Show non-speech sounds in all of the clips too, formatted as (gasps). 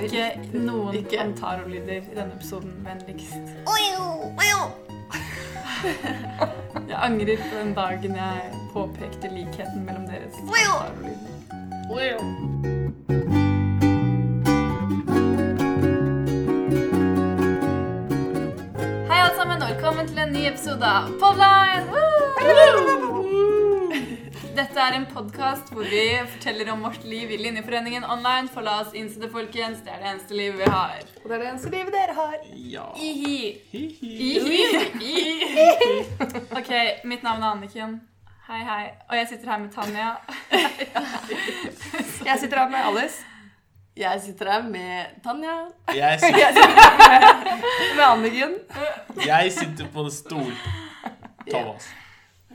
Ikke noen Ikke. i denne episoden, vennligst. (laughs) Jeg angrer på den dagen jeg påpekte likheten mellom deres kommentarlyder. Episode av Podline! Dette er en podkast hvor vi forteller om vårt liv i Linjeforeningen online. For la oss innse det, folkens. Det er det eneste livet vi har. Og det er det eneste livet dere har. Ja. Ihi. Ihi. Ok, mitt navn er Anniken. Hei, hei. Og jeg sitter her med Tanja. Jeg sitter her med Alice. Jeg sitter her med Tanja. Jeg, (laughs) sitter, Jeg sitter her med, med Anniken. jeg sitter på en stol. Thomas.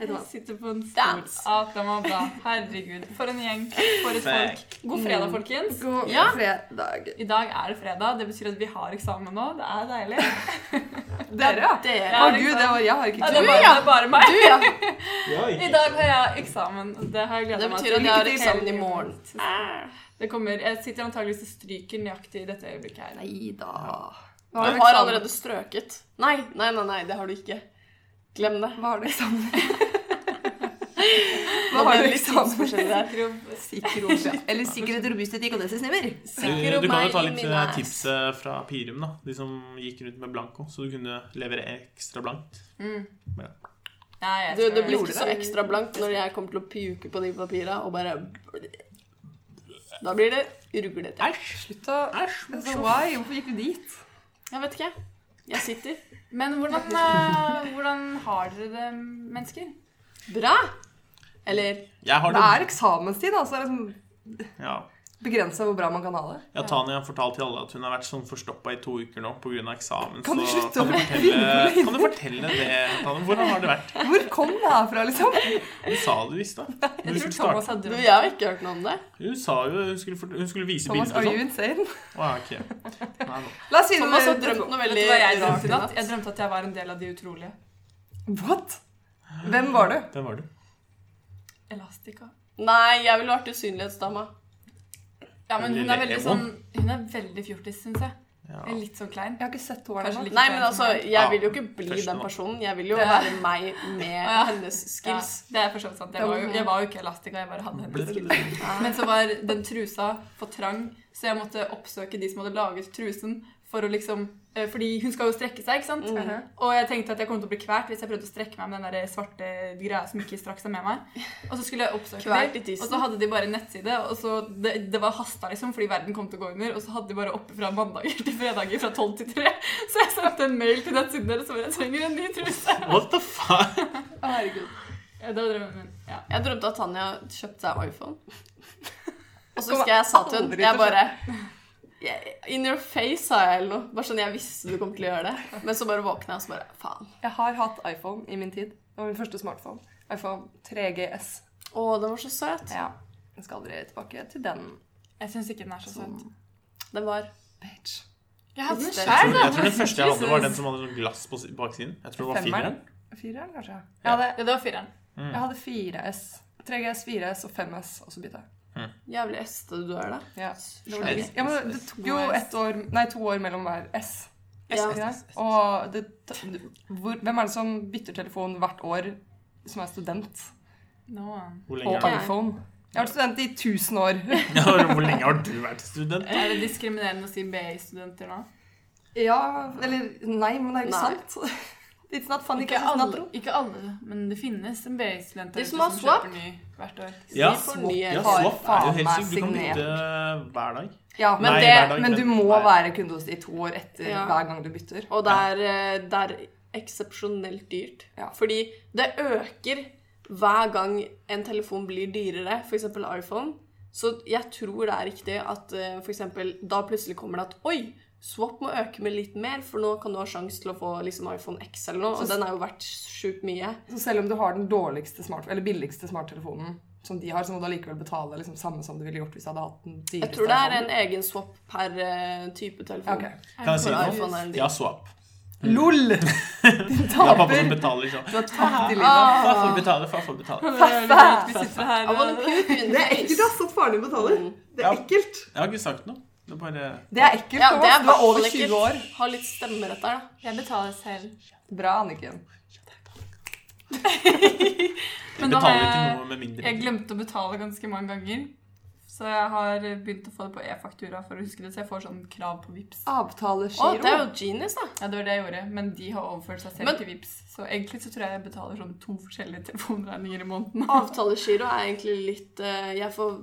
Jeg sitter på en stol. Ah, det var bra. Herregud, for en gjeng. For et folk. God fredag, folkens. God Ja. fredag. I dag er det fredag. Det betyr at vi har eksamen nå. Det er deilig. (laughs) Dere, ja. Å gud, det var, jeg har ikke Ja, det, er bare, det er bare meg. Du, ja. I dag har jeg eksamen. Det har jeg gleda meg til. Det betyr at jeg har eksamen i morgen. Det kommer, jeg sitter antageligvis og stryker nøyaktig i dette øyeblikket her. Nei da. Du har allerede strøket. Nei, nei, nei, nei, det har du ikke. Glem det. Hva har du eksamen? (laughs) Hva har du det litt eksamen? tidsforskjell der. Sikro, ja. Eller sikkerhet, robusthet, IKT-systemer. Du, kan jo ta litt eh, tips fra Pirum, da. De som gikk rundt med blanko, så du kunne levere ekstra blankt. Ja, jeg Du, det blir ikke så ekstra blankt når jeg kommer til å puke på de papira og bare Da blir det ruglete. Æsj! Slutt å Æsj! altså, Why? Hvorfor gikk du dit? Jeg vet ikke. Jeg sitter. Men hvordan, eh, hvordan har dere det, mennesker? Bra. Eller Jeg har Det det er eksamenstid, altså. Ja. Begrensa hvor bra man kan ha det. Ja, Tanya har fortalt til alle at hun har vært sånn forstoppa i to uker nå pga. eksamen. Kan du så slutte å kan du, fortelle, kan du fortelle det, Tanya? Hvordan har det vært? Hvor kom det her fra, liksom? Du sa det visst, da. Du Jeg tror Thomas hadde jeg har ikke hørt noe om det. Hun sa jo hun skulle, hun skulle vise Thomas, bilder are you sånn. insane? Ah, okay. Nei. La oss si Thomas har drømt noe veldig du jeg rart drømte i i natt? natt. Jeg drømte at jeg var en del av De utrolige. What? Hvem var du? Hvem var du. Elastica. Nei, jeg ville vært usynlighetsdama. Ja, men hun er veldig sånn Hun er veldig fjortis, syns jeg. Ja. Litt sånn klein. Jeg har ikke sett Kanskje ennå. Nei, men altså, jeg vil jo ikke bli første den personen. Jeg vil jo være meg med (laughs) Ja. hennes Ja, skills. det er for så vidt sant. Jeg var, jo, jeg var jo ikke elastika, jeg bare hadde hennes skills. Men så var den trusa for trang, så jeg måtte oppsøke de som hadde laget trusen. For å liksom, eh, fordi hun skal jo strekke seg, ikke sant? Mhm. Og jeg tenkte at jeg kom til å bli kvert hvis jeg prøvde å strekke meg med den der svarte greia som ikke strakk seg med meg. (laughs) Og så skulle jeg oppsøke dem, og så hadde de bare en nettside. Og så det, det var hasta, liksom, fordi verden kom til å gå under. Og så hadde de bare oppe fra mandager (laughs) til fredager fra 12 til 3. (laughs) Så jeg sendte en mail til nettsiden deres og bare jeg trenger en ny truse. What the fuck? Å, herregud. Ja, det var drømmen min. Ja. Jeg drømte at Tanja kjøpte seg iPhone. Og så husker jeg jeg sa til henne Jeg bare «Yeah, In your face, sa jeg eller noe. Bare sånn jeg visste du kom til å gjøre det. Men så bare våkna jeg og så bare Faen. Jeg har hatt iPhone i min tid. Det var min første smartphone. iPhone 3GS. Å, den var så søt. Ja. Jeg skal aldri tilbake til den. Jeg syns ikke den er så søt. Den var Bitch. Jeg hadde den Jeg tror, jeg tror den første jeg hadde, var den som hadde sånn glass på si- baksiden. Jeg tror det var fireren. Fireren, kanskje? Hadde, Ja, det var fireren. jeg hadde 4S. 3GS, 4S og 5S, og så bytta jeg. Jævlig estete du er, da. Ja. Det, var ja, men det tok jo ett år, nei, to år mellom hver S. Ja. S, S Og det, hvor, hvem er det som bytter telefon hvert år som er student? No. Hvor På lenge, iPhone. Jeg har vært student i 1000 år. (laughs) hvor lenge har du vært student? Er det diskriminerende å si BI-studenter nå? Ja, eller Nei, men det er ikke sant. It's not funny. Ikke alle, ikke alle, men det finnes en BI-studenter De som swap. kjøper ny hvert år. Ja, Vi ja swap er jo helt sykt. Du kan bytte hver dag. Ja, Men Nei, det- hver dag, Men du må hver- være kunde hos de i to år etter Ja. hver gang du bytter. Og det er, eh, det er eksepsjonelt dyrt. Ja. Fordi det øker hver gang en telefon blir dyrere, f.eks. iPhone. Så jeg tror det er riktig at f.eks. for eksempel, da plutselig kommer det at oi, swap må øke med litt mer, for nå kan du ha sjanse til å få liksom, iPhone X eller noe, og den er jo verdt sjukt mye. Så selv om du har den dårligste smart, eller billigste smarttelefonen som de har, så må du allikevel betale liksom samme som du ville gjort hvis du hadde hatt den dyreste Jeg tror det er en egen swap per uh, type telefon. Okay. Kan jeg si noe? Ja, swap. (laughs) LOL! (laughs) Din Det er pappa som taper. betaler, liksom. Du har tapt i livet. Ah. Far får betale, far får betale. Det er ekkelt, ass, at faren din betaler. Mm. Det er ekkelt. Jeg har ikke sagt noe. Det er bare Det er ekkelt, Ja, det er Du er over hvertfall 20 år. Ha litt stemmerett der, da. Jeg betaler selv. Bra, Anniken. (laughs) Men da betaler har ikke jeg, noe med mindre. jeg glemte å betale ganske mange ganger. Så jeg har begynt å få det på e-faktura for å huske det, så jeg får sånn krav på Vipps. Å, Avtalegiro. det er jo genius, da. Ja, det var det jeg gjorde, men de har overført seg selv Men- til Vipps. Så egentlig så tror jeg jeg betaler sånn to forskjellige (laughs) telefonregninger i måneden. Avtalegiro er egentlig litt eh, Jeg får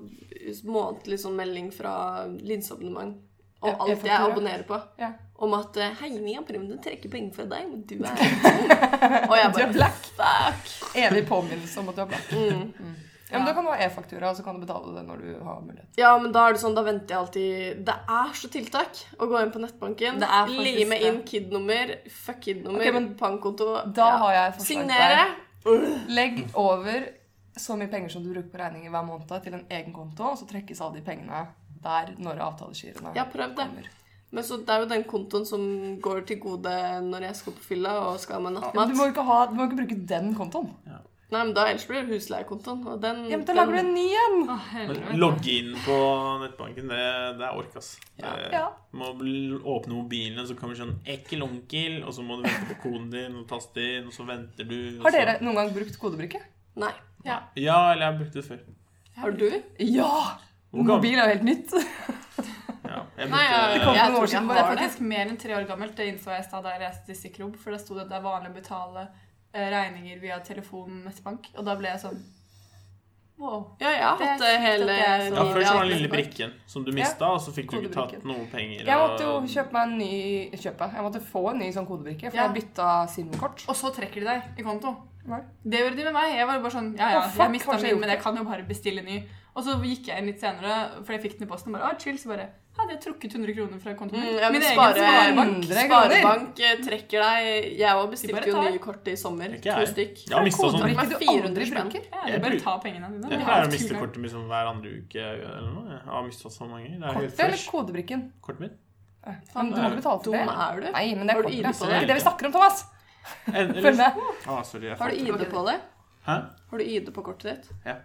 månedlig sånn melding fra linseabonnement og Ja, alt jeg e-faktura. abonnerer på. Ja. Om at eh, Hei, vi har prøvd å trekke penger fra deg, men du (laughs) er Og jeg (laughs) bare black. Fuck. Evig påminnelse om at du er black. Mm. Ja, men Da kan du ha e-faktura, og så kan du betale det når du har mulighet. Ja, men da er det sånn, da venter jeg alltid Det er så tiltak å gå inn på nettbanken, lime inn KID-nummer, fuck KID-nummer, okay, bankkonto ja. jeg Signere. Legg over så mye penger som du bruker på regninger hver måned, til en egen konto, og så trekkes alle de pengene der når avtalegirene ja, har prøvd det. kommer. Men så det er jo den kontoen som går til gode når jeg skal på fylla og skal ha meg Men nattmat. du må jo ikke, ha, du må ikke bruke den kontoen. Nei, men da ellers blir det husleiekontoen, og den Ja, men Da lager du en ny en! Å. Logge inn på nettbanken, det, det er ork, ass. Ja. Det- Ja. Må åpne mobilen, så kommer sånn 'ekkel onkel', og så må du vente på koden din, og taste inn, og så venter du. og Har så- dere noen gang brukt kodebrikke? Nei. Ja, eller jeg har brukt det før. Har du? Ja! Mobil er jo helt nytt. (laughs) Ja, jeg Nei, brukte, jeg, Det kom jeg jeg Det er faktisk mer enn tre år gammelt. Det innså jeg i stad da jeg leste Stikkerop. For det sto at det er vanlig å betale eh, regninger via telefon og nettbank. Og da ble jeg sånn Wow. Ja, jeg har hatt det hele det er ja. Først var den lille brikken som du mista, og så fikk du ikke tatt noe penger. Jeg måtte jo kjøpe meg en ny kjøpe. Jeg måtte få en ny sånn kodebrikke, for Ja. jeg bytta SIM-kort. Og så trekker de deg i konto. Hva? Det gjorde de med meg. Jeg var bare sånn Ja, ja, oh, fuck, jeg mista min, men jeg kan jo bare bestille ny. Og så gikk jeg inn litt senere, for jeg fikk den i posten, og bare ah, chill. Så bare Hadde jeg trukket 100 kroner fra kontoen Mm, min? ja, min spare, egen sparebank. Sparebank eh, trekker deg Jeg òg bestilte jo nye kort i sommer. To stykk. Jeg har mista sånn Med du 400 aldri spenn. bruker. Ja, bare ta pengene dine. Jeg pleier å miste kortet mitt sånn hver andre uke eller noe. Jeg har mista så mange. Det er helt eller kodebrikken? Kortet mitt. Men du må ikke betale for Dum det. er du? Nei, men det er kortet. Det er ikke det vi snakker om, Thomas. Følg med. Ah, sorry, Har du ID på det? Hæ? Har du ID på kortet ditt? Ja.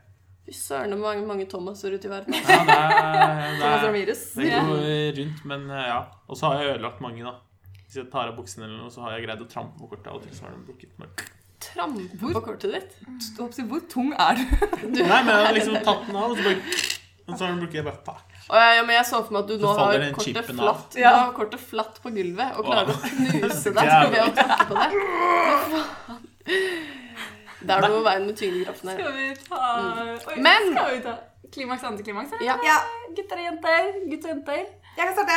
Fy søren, hvor mange, mange Thomaser ute i verden. Ja, det er, det er, (laughs) det går rundt, men eh, ja. Og så har jeg ødelagt mange, da. Hvis jeg tar av buksene eller noe, så har jeg greid å trampe på kortet. Og til så har de brukket. Men... Trampe på kortet ditt. Hvor tung er du? Nei, men jeg har liksom tatt den av, og så bare Og så har den brukket. Jeg bare fuck. Ja, ja, men jeg så for meg at du nå har kortet flatt, Ja. du har kortet flatt på gulvet og klarer oh. å knuse deg ved å tråkke på det. Det er noe veien med tyngdekraften her. Skal vi ta Oi, Men- Skal vi ta klimaks og antiklimaks? Ja. Ja, Gutter og jenter. Gutter og jenter. jeg kan starte.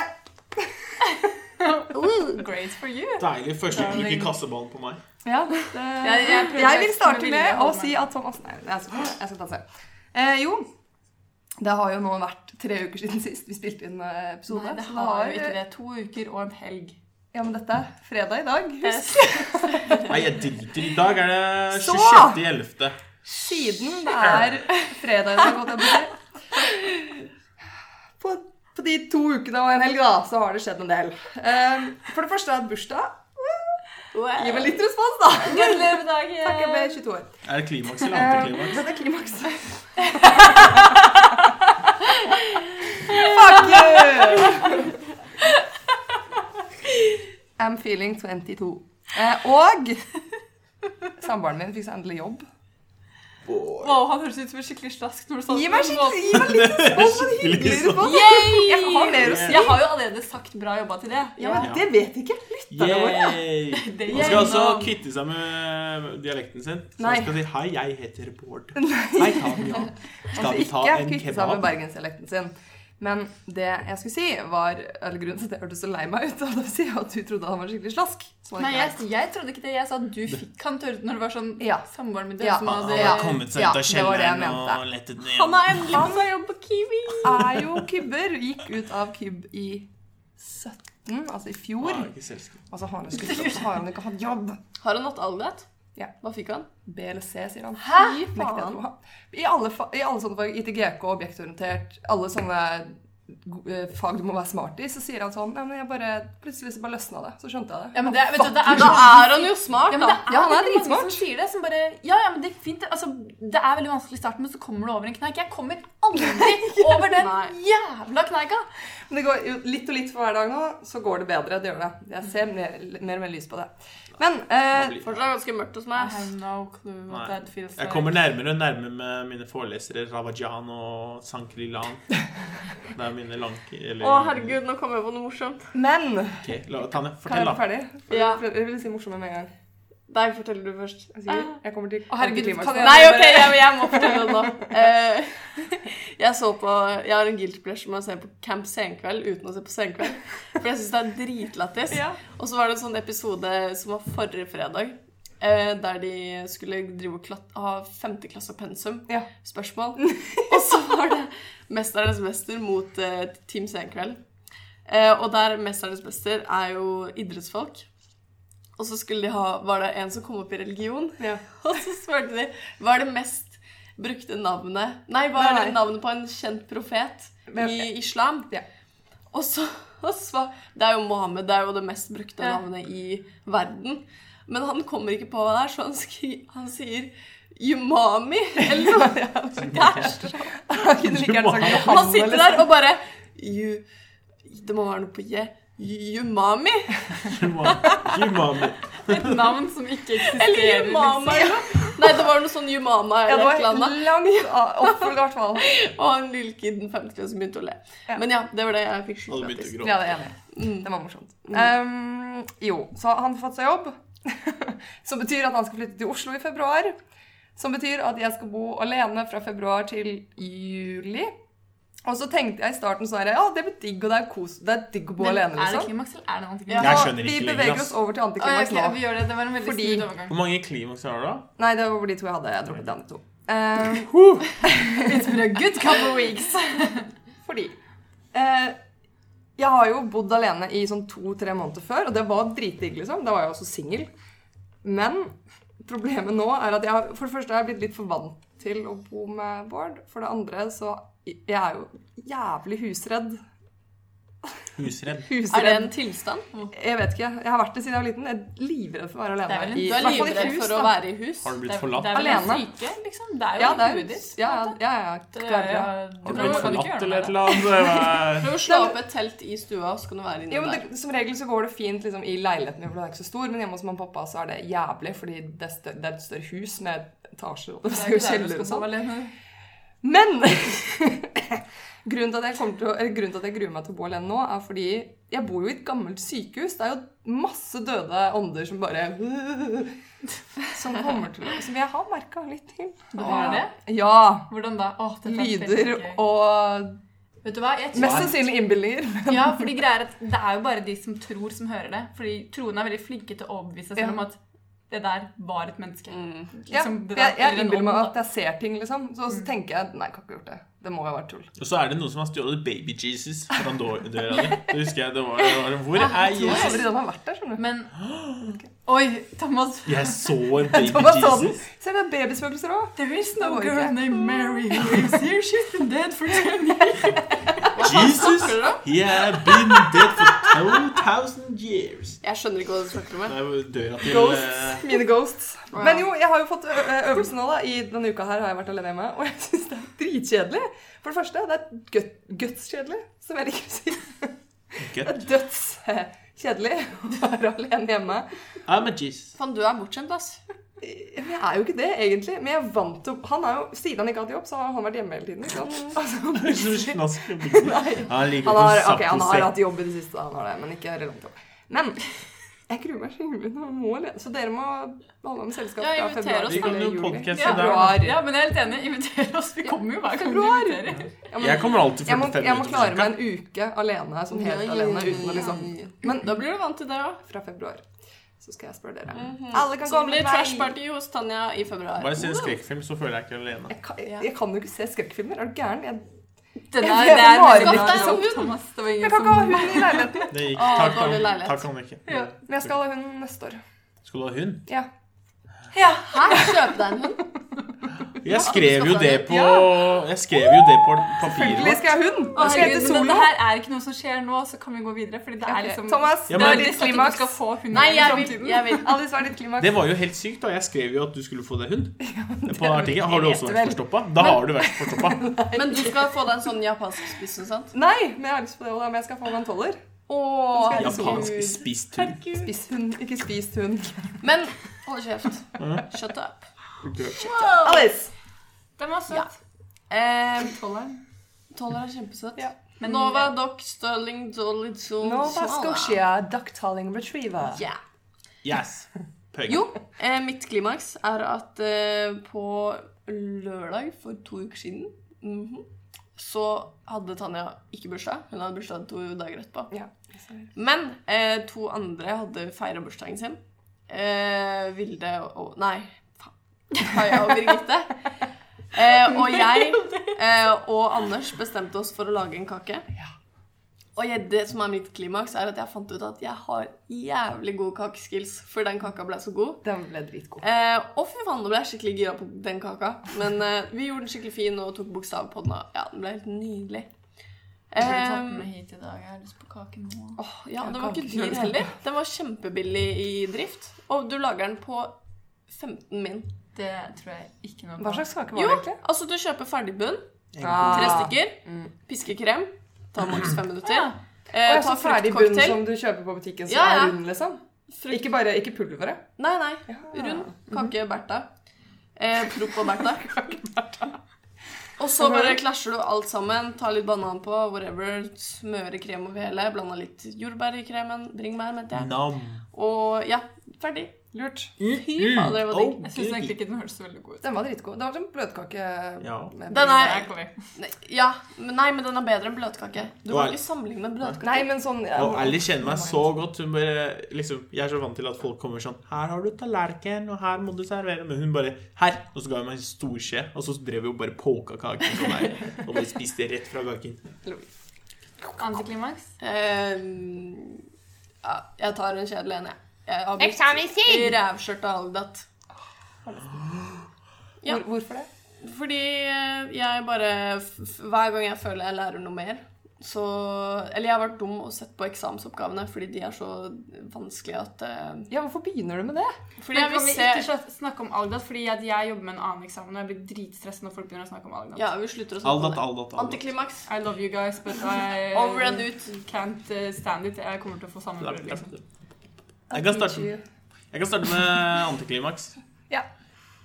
(laughs) Great for you. Deilig første uke kasseballen på meg. Ja, det... Jeg- jeg jeg vil starte med å si at Thomas Nei, jeg skal, jeg skal ta seg. Eh, jo, det har jo nå vært tre uker siden sist vi spilte inn eh, episode. Nei, det så har jo ikke det. To uker og en helg. Ja, men dette er fredag i dag. Husk. Nei, jeg driter. I dag er det Så! 26.11. Siden det er fredag i dag, holdt jeg på å si. På, på de to ukene og en helg, da, så har det skjedd en del. Eh, for det første er det bursdag. bursdag. Gi meg litt respons, da. Gratulerer med dagen! Takk, jeg ble 22 år. Er det klimaks eller antiklimaks? Dette er klimaks. (laughs) Fuck you! I'm feeling 22. Eh, og samboeren min fikk seg endelig jobb. Wow, han høres ut som en skikkelig slask når du sa Gi meg, skikkelig, gi meg litt (laughs) respons på det hyggelige respons. Jeg har mer å si. Jeg har jo allerede sagt bra jobba til det. Ja, men det vet ikke lytterne (laughs) våre. Han skal også kvitte seg med dialekten sin. Så Nei. han skal si 'Hei, jeg heter Bård'. (laughs) Hei, Tanja. Skal Altså vi ta ikke kvitte seg med kebab? bergensdialekten sin. Men det jeg skulle si, var eller grunnen til at jeg hørtes så lei meg ut, av å si at du trodde han var skikkelig slask. Nei, jeg, jeg trodde ikke det. Jeg sa at du fikk han til å høre ut når det var sånn Ja. samboeren min Ja. som Han hadde har kommet seg ut av kjelleren og lettet ned. Han har endelig fått seg jobb på Kiwi! er jo kybber. Gikk ut av kybb i 17, altså i fjor. Han har han har han ikke hatt jobb. Har han hatt Algat? Ja. Hva fikk han? B eller C, sier han. Hæ? Fy faen! I alle, I alle sånne fag, ITGK, objektorientert, alle sånne eh, fag du må være smart i, så sier han sånn Ja, men jeg bare Plutselig så bare løsna det. Så skjønte jeg det. Ja, men det, vet du, det er Da er han jo smart, Ja, men det er, Ja, han er dritsmart. som sier det, som bare Ja, ja, men det er fint. Altså, det er veldig vanskelig i starten, men så kommer du over en kneik. Jeg kommer aldri (laughs) over den jævla kneika. Men det går jo litt og litt for hver dag nå, så går det bedre. Det gjør det. Jeg ser mer, mer og mer lys på det. Men uh, blir- Fortsatt ganske mørkt hos meg. no clue what Nei. that feels Jeg kommer nærmere og nærmere med mine forelesere Ravajan og Sankrilan. (laughs) Det er mine lanke eller Å, herregud, nå kom jeg på noe morsomt. Men okay, la, Tanja, Kan jeg da. være ferdig? Ja. Jeg vil si morsomme med en gang. Deg forteller du først. Jeg, jeg kommer til Å, herregud, kan jeg- Nei, OK, jeg, jeg må (laughs) fortelle det nå. Eh, jeg så på Jeg har en guilty pleasure med å se på Camp Senkveld uten å se på Senkveld. For jeg syns det er dritlættis. Ja. Og så var det en sånn episode som var forrige fredag, eh, der de skulle drive og klatt, ha femteklasse pensum. Ja. Spørsmål. Og så var det 'Mesternes mester' mot uh, Team Senkveld. Eh, og der 'Mesternes mester' er jo idrettsfolk. Og så skulle de ha, var det en som kom opp i religion. Ja. (laughs) Og så spurte de hva er det mest brukte navnet Nei, hva er det navnet på en kjent profet i islam? Ja. Og så, (laughs) og så Det er jo Mohammed, det er jo det mest brukte navnet i verden. Men han kommer ikke på hva det er, så han, skri, han sier Yumami, (laughs) eller noe. Han sitter der og bare you, Det må være noe på J. Yumami? Yumami. Et navn som ikke Eller eksisterer. Yumama? liksom. eller. Nei, det var noe sånn Yumama eller det et eller annet. langt opp i hvert fall. Og han lille kiden femte klasse begynte å le. Ja. Men ja, det var det jeg fikk å gråte. Ja, det er enig Mm. Det var morsomt. Um, jo, så han har fått seg jobb, (laughs) som betyr at han skal flytte til Oslo i februar. Som betyr at jeg skal bo alene fra februar til juli. Og så tenkte jeg i starten sånn her, ja, det blir digg, og det er kos, det er digg å bo Men alene, er det liksom. klimaks, eller er det Ja. antiklimaks? Jeg Så skjønner vi ikke lenger, beveger oss over til ja, antiklimaks nå. vi gjør det. Det var en veldig Fordi- overgang. Hvor mange klimaks har du, da? Nei, det var de to jeg hadde. Jeg droppet de andre to. Um, It's been a good couple of weeks. (laughs) Fordi uh, Jeg har jo bodd alene i sånn to-tre måneder før, og det var dritdigg, liksom. Da var jeg også singel. Men problemet nå er at jeg har, for det første har jeg blitt litt for vant til å bo med Bård. For det andre så Jeg er jo jævlig husredd. Husredd. Er det en tilstand? Jeg vet ikke. Jeg har vært det siden jeg var liten. Jeg er livredd for å være Det er alene. vel en- i, Du er livredd hus, for å være i hus? Har du blitt er, forlatt? det er vel en Alene. syke, liksom. Det er jo Ja, det er, hodet ditt. ja, ja, ja, ja, Det er- Har du du blitt forlatt eller et eller annet? Prøv å slå opp et telt i stua, så kan du være inni Jo, der. det, Som regel så går det fint liksom, i leiligheten, for den er ikke så stor. Men hjemme hos mamma og pappa så er det jævlig, fordi det er, større, det er et større hus med etasjer og, Det det er kjeller og sånn. Men (laughs) grunnen til, at jeg til å, grunnen til at jeg gruer meg til å bo alene nå, er fordi jeg bor jo i et gammelt sykehus. Det er jo masse døde ånder som bare (laughs) Som kommer til å Som jeg har merka litt til. Du har det? Ja. Hvordan da? Åh, er Lyder og Vet du hva? Jeg mest sannsynlig innbilninger. (laughs) ja, fordi greier at Det er jo bare de som tror, som hører det. Fordi troende er veldig flinke til å overbevise seg Ja. om at det der var et menneske. Mm. Ja, Liksom, ja, jeg, der- jeg innbiller meg at jeg ser ting, liksom. Så, så tenker jeg nei, jeg kan ikke gjort det. Det må jo ha vært tull. Og så er det noen som har stjålet baby Jesus fra dø- døra di. Det husker jeg det var. Det var Hvor er Jeg tror aldri Jesus? den har vært der, skjønner du. Men (gasps) Oi, Thomas. Jeg så en (laughs) baby Thomas. Jesus. Se, det er babyspøkelser òg. There is no girl named Mary who is here. She's been dead for 10 years. (laughs) Jesus, he had been dead for 2000 years. Jeg skjønner ikke hva du snakker om. Døra til Ghosts. eh, Mine ghosts. Wow. Men jo, jeg har jo fått øvelse nå, da. I denne uka her har jeg vært alene hjemme, og jeg syns det er dritkjedelig. For det første, det er guts-kjedelig, som jeg liker å si. Det er dødskjedelig å være alene hjemme. I'm a Jesus. Faen, du er bortskjemt, ass. Men jeg er jo ikke det, egentlig. Men jeg vant til Han er jo, Siden han ikke hatt jobb, så har han vært hjemme hele tiden. Ikke sant? Altså, (laughs) Det er så snask. (laughs) Nei. Han Han har, okay, han har hatt jobb i det siste, han har det, men ikke relevant jobb. Men jeg gruer meg så himmellig til å må alene, så dere må holde med selskap Ja, fra inviter februar oss, Vi kan til jo juli. Ja. der. Ja, men jeg er helt enig. Inviter oss. Vi kommer jo hver gang du Februar. inviterer. Ja, men Jeg kommer alltid jeg må, 45 jeg må klare meg en uke alene, sånn helt Ja, ja, alene, uten å liksom ja, ja. Men Da blir du vant til det òg. fra februar så skal jeg spørre dere. Mhm. Alle kan Så det blir trash party hos Tanja i februar. Bare en skrekkfilm, så føler jeg ikke alene. Jeg kan, jeg, jeg kan jo ikke se skrekkfilmer. Er du gæren? Jeg, Den Jeg er, jeg det er nesten ikke. ikke Thomas. Det var ingen jeg kan ikke ha hund i leiligheten. Det gikk. Takk, om, takk han ikke. Ja, men jeg skal ha hund neste år. Skal du ha hund? Ja. Ja. Hæ? Kjøpe deg en hund? (laughs) Jeg skrev jo det på Jeg skrev jo det på papiret Selvfølgelig skal jeg ha hund. Å, herregud, men det dette her er ikke noe som skjer nå, så kan vi gå videre. Fordi det er liksom Thomas, Ja, Det er ditt klimaks. skal få hund Nei, jeg vil, jeg vil. (laughs) Alice, hva er ditt klimaks? Det var jo helt sykt, da. Jeg skrev jo at du skulle få deg hund. (laughs) På artikkelen. Har du også vært forstoppa? Da har du vært forstoppa. (laughs) Men du skal få deg en sånn japansk spiss og sånt? Nei, men jeg har lyst på det òg, men jeg skal få meg en toller. Åh, Japansk spist hund. Spist hund, ikke spist hund. Men hold kjeft. Shut up. Alice! Den var søt. Ja. Eh, Tolleren. Toller er kjempesøt. Ja. Men Nova Doc Sterling Dolly Nova Scotia Ducktalling Retriever. Yeah. Yes. Peng. Jo, eh, mitt klimaks er at eh, på lørdag for to uker siden mhm, så hadde Tanja ikke bursdag. Hun hadde bursdag to dager etterpå. Ja. Men eh, to andre hadde feira bursdagen sin. Eh, Vilde og Nei. Kaja og Birgitte. Eh, og jeg eh, og Anders bestemte oss for å lage en kake. Og jeg, det som er mitt klimaks, er at jeg fant ut at jeg har jævlig gode kakeskills, for den kaka ble så god. Den ble dritgod. Eh, og fy faen, nå ble jeg skikkelig gira på den kaka. Men eh, vi gjorde den skikkelig fin og tok bokstav på den. Og ja, den ble helt nydelig. Jeg har tatt Eh, med hit i dag. Jeg har lyst på kake nå. Åh, ja, den var ikke dyr heller. Den var kjempebillig i drift. Og du lager den på 15 min. Det tror jeg ikke noe på. Hva slags kake var Jo, det egentlig? altså du kjøper ferdigbunn, bunn tre stykker, Mm. piskekrem, tar maks fem minutter. Ja. Eh, ta ferdig bunn som du kjøper på butikken som Ja, ja. er rund, liksom. Frukt... Ikke bare, ikke pulveret. Nei, nei. Ja. Rund. Kake Bertha. Eh, Propp og Bertha. (laughs) Og så bare klasjer du alt sammen. Ta litt banan på, whatever. Smøre krem over hele. Blanda litt jordbær i kremen. Bringebær, mente jeg. Nam. Og ja, ferdig. Lurt. Fy fader, det var digg. Jeg syns egentlig ikke den hørtes så veldig god ut. Den var dritgod. Det var som bløtkake. Ja. Den er-. Nei, Ja, men nei, men den er bedre enn bløtkake. Du kan ikke sammenligne med bløtkake. Nei, men sånn ja, Og Ellie kjenner meg så godt. Hun bare, liksom, jeg er så vant til at folk kommer sånn 'Her har du tallerken, og her må du servere.' Men hun bare 'Her!' Og så ga hun meg en stor skje, og så drev vi jo bare polka kaken sånn der. (laughs) Og vi spiste rett fra kaken. Antiklimaks? Uh, ja, jeg tar en kjedelig en, jeg. Jeg har blitt rævskjørt av Ja. Hvor, hvorfor det? Fordi eh, jeg bare Hver gang jeg føler jeg lærer noe mer, så Eller jeg har vært dum og sett på eksamensoppgavene fordi de er så vanskelige at uh, Ja, hvorfor begynner du med det? Fordi Men jeg kan vi se ikke snakke om Aldat? Fordi at jeg jobber med en annen eksamen, og jeg blir dritstresset når folk begynner å snakke om Aldat. Ja, vi slutter å snakke Aldat, om det. aldat, aldat. Antiklimaks. I love you guys, but I Over and out. can't uh, stand it. Jeg kommer til å få sammenbrudd, liksom. Jeg kan starte, jeg kan starte med antiklimaks. Ja.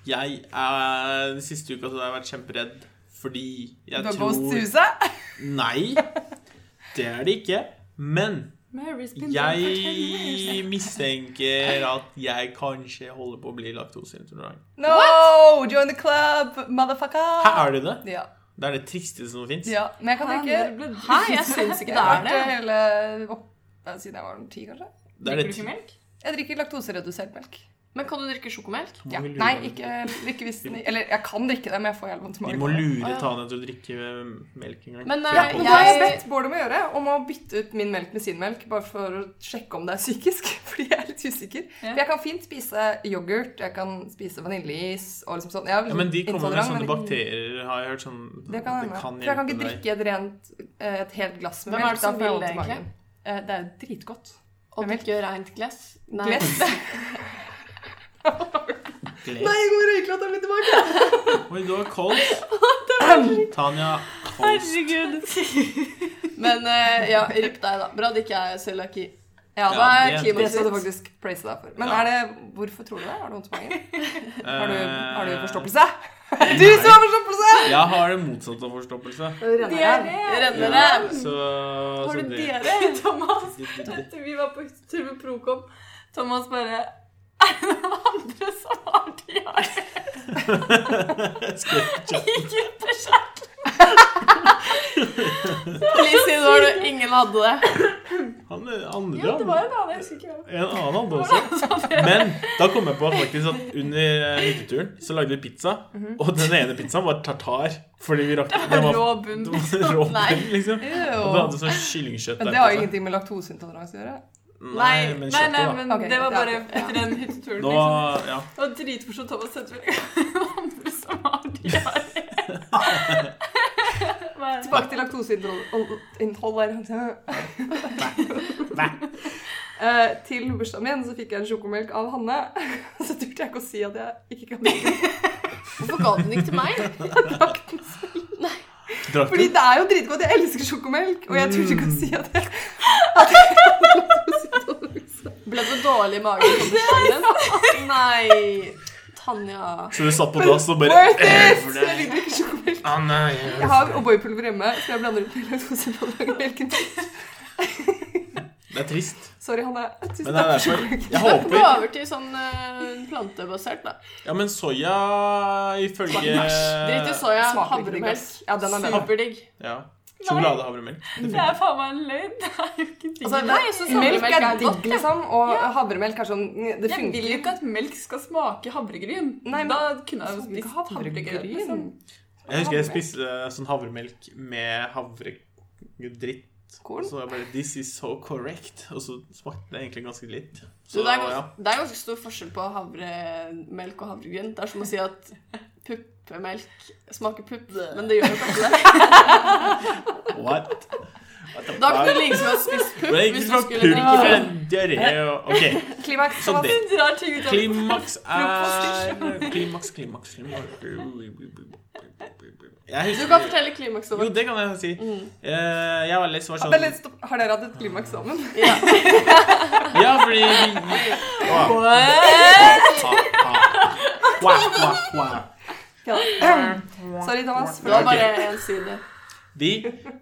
Jeg er, Den siste uka så har jeg vært kjemperedd fordi jeg Du har tror gått huset? (laughs) Nei, det er det ikke. Men Mary's been dead for 10 years. jeg mistenker at jeg kanskje holder på å bli laktoseintolerant. No! Join the club, motherfucker! Her er det det? Ja. Det er det tristeste som fins. ja. Men jeg kan ikke Hæ, jeg syns ikke det er det. hele siden jeg var ti, kanskje. Det er Drikker du ikke melk? Jeg drikker laktoseredusert melk. Men kan du drikke sjokomelk? Ja. vi Nei, ikke, ikke hvis den Eller jeg kan drikke det, men jeg får helt vondt i Vi magen. må lure. Tanja til å drikke melk en gang. Men uh, Ja, men det har jeg jeg bedt Bård om å gjøre, om å bytte ut min melk med sin melk, bare for å sjekke om det er psykisk, (laughs) fordi jeg er litt usikker. Ja. For jeg kan fint spise yoghurt, jeg kan spise vaniljeis og liksom sånn. Er Ja, men de kommer med sånne men- bakterier, har jeg hørt. sånn Det kan hende. For jeg kan ikke drikke et rent eh, et helt glass med Hvem er melk. det som da får jeg vil det. Eh, Det er jo dritgodt. Å drikke rent glass? Nei. Gless. (laughs) Nei, jeg går røyklatteren min tilbake! (laughs) Oi, du har kols. (laughs) Tanja. Herregud. Men eh, ja, ripp deg, da. Bra det ikke er cøliaki. Ja, det er det- Det skal du faktisk praise deg for. Men Ja. er det, hvorfor tror du det? Har du vondt i magen? Har du, har du Eh, forstoppelse? (laughs) Du som har forstoppelse! Jeg har det motsatte av forstoppelse. Diaré. jeg? Ja, så, Har du det diaré? (laughs) Thomas, etter vi var på tur med Procom, Thomas bare Er det noen andre som har diaré ikke- i gutteskjært? (laughs) Please si det var det. Ingen hadde det. Han andre Ja, det var en annen. Jeg husker ikke hvem. En annen hadde (laughs) også. Men da kom jeg på faktisk at under eh, hytteturen så lagde vi pizza, og den ene pizzaen var tartar. Fordi vi rakk Det var rå bunn. rå (laughs) bunn, liksom. Og det hadde sånn kyllingkjøtt Men det har ingenting med laktoseintoleranse å gjøre. Nei, men kjøttet, nei, men okay, det var bare ja. etter den hytteturen. Nå, Liksom. ja. Det var dritmorsomt. Thomas sett veldig andre som har det? (laughs) Tilbake til laktoseinnhold her. Eh, til bursdagen min så fikk jeg en sjokomelk av Hanne. (laughs) Så turte jeg ikke å si at jeg ikke kan drikke. Hvorfor ga du den ikke til meg? (laughs) Jeg Drakk den selv Fordi det er jo dritgodt. Jeg elsker sjokomelk. Og jeg turte ikke å si at jeg, at jeg. Ble du dårlig i magen på (laughs) bursdagen ja Så du satt på dass og bare Worth eh, it! for jeg liker ikke sjokomelk. Ah, nei. Jeg har O'boy-pulver hjemme, så jeg blander opp med laktoseintolerant melken. (laughs) Det er trist. Sorry, Hanne. Tusen Men det er takk for derfor sjokomelk. Jeg Gå håper over til sånn eh, plantebasert, da. Ja, men soya ifølge Drit i soya. Smaker ikke Havremelk. ass. Ja, den er bedre. Superdigg. Ja. Sjokoladehavremelk. Det er faen meg en løgn. Det er jo ikke digg. Altså, Nei, melk er er digg, liksom. Og havremelk er sånn Det jeg vil jo ikke at melk skal smake havregryn. Nei, men- da kunne jeg jo spist havregryn. havregryn? Liksom. Jeg husker jeg spiste eh, sånn havremelk med havredritt. Korn? Så jeg bare This is so correct. Og så smakte det egentlig ganske litt. Så Så det, er ja. det er ganske stor forskjell på havremelk og havregryn. Det er som å si at puppemelk smaker pupp, men det gjør jo (laughs) kanskje det. What? Da kunne du liksom ha spist pupp hvis du skulle drikke diaré og OK. Klimaks. Så det (laughs) Klimaks er Klimaks, klimaks, klimaks Jeg Du kan fortelle klimaks Jo, det kan jeg si. Eh, Jeg var litt sånn. Har dere hatt et klimaks sammen? (laughs) Ja. Ja, fordi Åh, Wah, wah, wah. Ja. (clears throat) Sorry, Thomas. Det var bare én side. Vi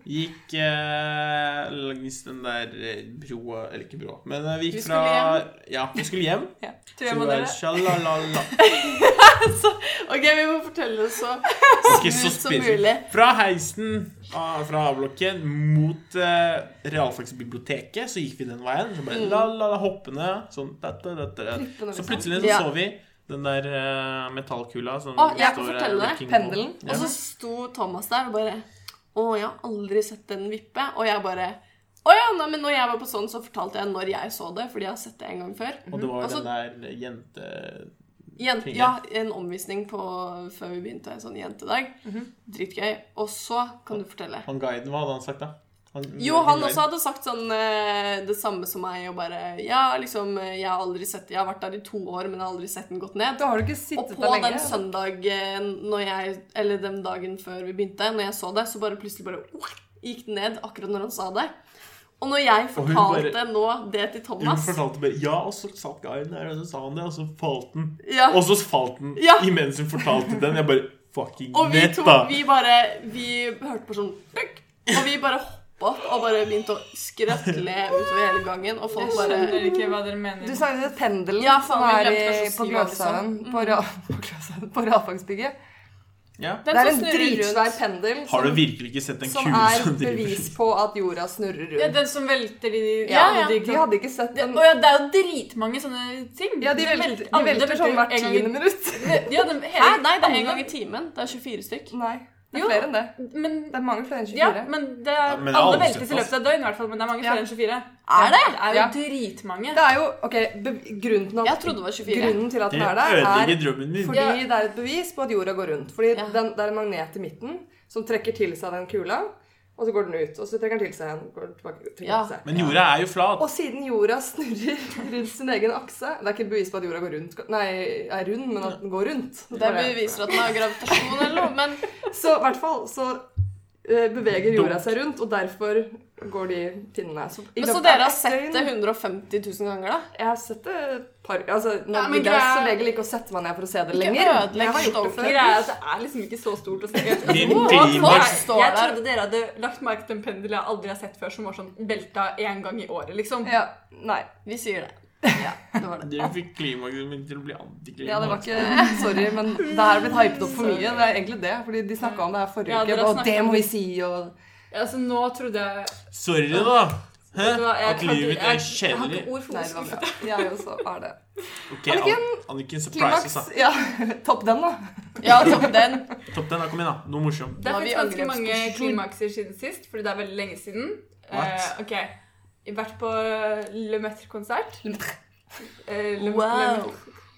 gikk eh, langs den der eh, broa Eller ikke broa, men eh, vi Vi gikk skulle fra Ja, vi skulle hjem. Tre Så vi var (laughs) så. Ok, vi må fortelle det så smooth som mulig. Fra heisen ah, fra A-blokken mot eh, realfagsbiblioteket, så gikk vi den veien. Så Mm. bare la-la-la hoppende. Sånn da, da, da. Så liksom. plutselig så, Ja. så vi den der uh, metallkula som Å, jeg kan står, eh, fortelle det. Pendelen. Ja. Og så sto Thomas der og bare Å, jeg har aldri sett den vippe. Og jeg bare Å ja, nei, men når jeg var på sånn, så fortalte jeg når jeg så det, fordi jeg har sett det en gang før. Og det var jo den der jente... Jen ja, en omvisning på før vi begynte, en sånn jentedag. Mhm. Dritgøy. Og så kan du fortelle. Han guiden, hva hadde han sagt da? Han, Jo, han også hadde sagt sånn eh, det samme som meg, og bare Ja, liksom, eh, jeg har aldri sett Jeg har vært der i to år, men jeg har aldri sett den gått ned. Da har du ikke Og sittet på der lenge. den søndagen, når jeg, eller den dagen før vi begynte, når jeg så det, så bare plutselig bare gikk den ned akkurat når han sa det. Og når jeg fortalte bare- nå det til Hun Thomas fortalte bare Ja, og så satt guiden der, og så sa han det, og så falt den. ja, Og så falt den Ja. imens hun fortalte den. Jeg bare Fucking Og vi nett, to, vi bare Vi hørte på sånn Og vi bare hoppa opp og bare begynte å skrøtle utover hele gangen, og folk Jeg bare skjønner ikke hva dere mener. Du sa jo det pendelen Ja, som er i, på vi sa. Gløshaugen. På, ra, på, Gløshaugen, på. Ja. Det er en dritsvær pendel Har du virkelig ikke sett en som kule som er bevis på at jorda snurrer rundt. Ja, den som velter i Ja, ja, de, De hadde ikke sett den. Ja, det er jo dritmange sånne ting. Ja, de velter, velter- de velter sånn hvert en tiende minutt. Ja, de, hele, Hæ? Nei, det er én en gang i timen. Det er 24 stykk. Nei, det er Jo. flere enn det. Men, Det er mange flere enn 24. ja, men det er, Ja, men det er alle veltes i løpet av et døgn, i hvert fall. Men det er mange Ja. flere enn 24. Er det? Det er jo Ja. dritmange. Det er jo OK, be grunnen til Jeg at, trodde det var 24. grunnen til at den er der, er fordi det er et bevis på at jorda går rundt. Fordi Ja. den, det er en magnet i midten som trekker til seg den kula, og så går den ut. Og så trekker den til seg igjen. Går den tilbake, Ja. til seg. Men jorda er jo flat. Og siden jorda snurrer (laughs) rundt sin egen akse Det er ikke bevis på at jorda går rundt, nei, er rund, men at den går rundt. Det beviser at den har gravitasjon eller noe, men Så i hvert fall så beveger jorda seg rundt, og derfor går de pinnene. Så, Så dere har sett det 150 000 ganger, da? Jeg har sett det et par altså, Nå Ja, men gidder jeg som regel ikke å sette meg ned for å se det lenger. jeg har gjort det før. Greia det er liksom ikke så stort å se. Jeg trodde dere hadde lagt merke til en pendel jeg aldri har sett før, som var sånn velta én gang i året, liksom. Ja, nei. Vi sier det. Ja, det var det. Dere fikk klimakset mitt til å bli Ja, det var ikke Sorry, men det her har blitt hypet opp for mye. Det er egentlig det. Fordi de snakka om det her forrige Ja, uke, og det må vi si, og så nå trodde jeg Sorry, da. Hæ? At livet er er Jeg har ikke ord for å hvor det var skuffet bra. Jeg også er det. Ok, Anniken, Anniken surprises, Klimaks. da. Ja, (laughs) topp den, da. Ja, topp den. Topp den, da. Kom igjen, da. Noe morsomt. Det er har vært faktisk ganske mange klimakser siden sist, fordi det er veldig lenge siden. What? Uh, ok, Jeg har vært på Le Metre-konsert. Eh, Le- Wow.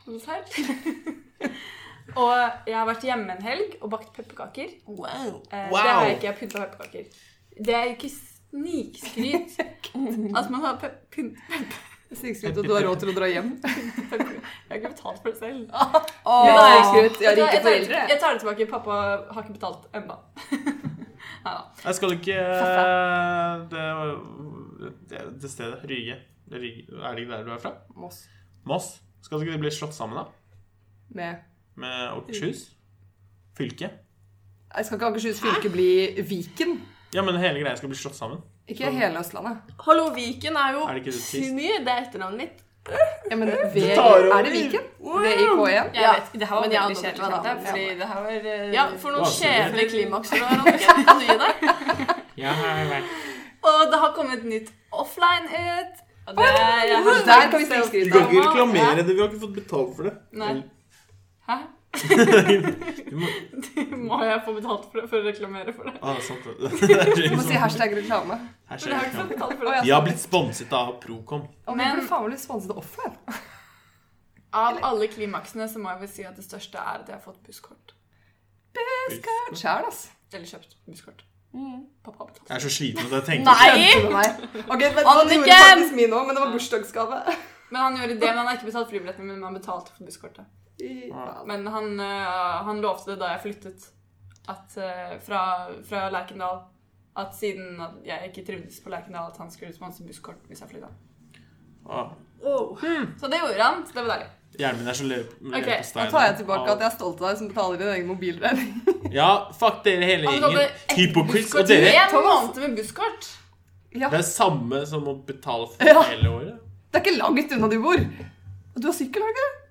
Le Metre-konsert. (laughs) Og jeg har vært hjemme en helg og bakt pepperkaker. Wow. Eh, Wow. Det har jeg ikke. Jeg har pynta pepperkaker. Det er ikke snikskryt (laughs) at man har pynt (laughs) Snikskryt, og du har råd til å dra hjem. Jeg har ikke betalt for det selv. Snikskryt. Jeg har Vet du hva, rike jeg tar- Jeg tar det tilbake. Pappa har ikke betalt ennå. Neida. Jeg skal ikke det, det, det stedet, Ryge. Er det ikke der du er fra? Moss. Moss. Skal ikke de bli slått sammen, da? Med Med Akershus? Fylke? Jeg skal ikke Akershus fylke bli Viken? Ja, men hele greia skal bli slått sammen. Ikke hele Østlandet. Hallo, Viken er jo Er det ikke det. Det er etternavnet mitt. Ja, men v. Er det Viken? V-I-K-1? Jeg Ja, det her var veldig kjedelig. det kjente Fordi det her var eh, Ja, for noen kjedelige klimakser du har, Anniken. Kan du gi deg? (laughs) Ja, jeg vet. Og det har kommet nytt offline ut. Og det jeg har Der kan vi Du snikskryte. kan ikke reklamere det, vi har ikke fått betalt for det. Nei. Hæ? (laughs) Du må... (laughs) Må jeg få betalt for, det, for å reklamere for det? Ah, sant det. (laughs) Du må si hashtag reklame. Hashtag reklame. for det. Vi har blitt sponset av Procom. Og vi Men- faen meg sponset av offline. Av alle klimaksene så må jeg vel si at det største er at jeg har fått busskort. Sjæl, altså. Eller kjøpt busskort. Pappa har. Jeg er så sliten at jeg tenker Nei! Okay, gjorde Anniken! min også, men det var bursdagsgave. Men han gjorde det, men han har ikke betalt flybilletten, men han betalte for busskortet. Men han, øh, han lovte det da jeg flyttet, at, øh, fra, fra Lerkendal, at siden at jeg ikke trivdes på Lerkendal, at han skulle sponse busskort hvis jeg flytta. ah, Så det gjorde han, så det var deilig. Hjernen min er så løp, Ok, Da tar jeg tilbake at jeg er stolt av deg som betaler din egen mobilregning. Ja, fuck dere hele Han gjengen. Hypocrites. Og dere en måned med busskort. Ja, Det er samme som å betale for Ja. hele året. Det er ikke langt unna du bor. Og du har sykkel, har du ikke det?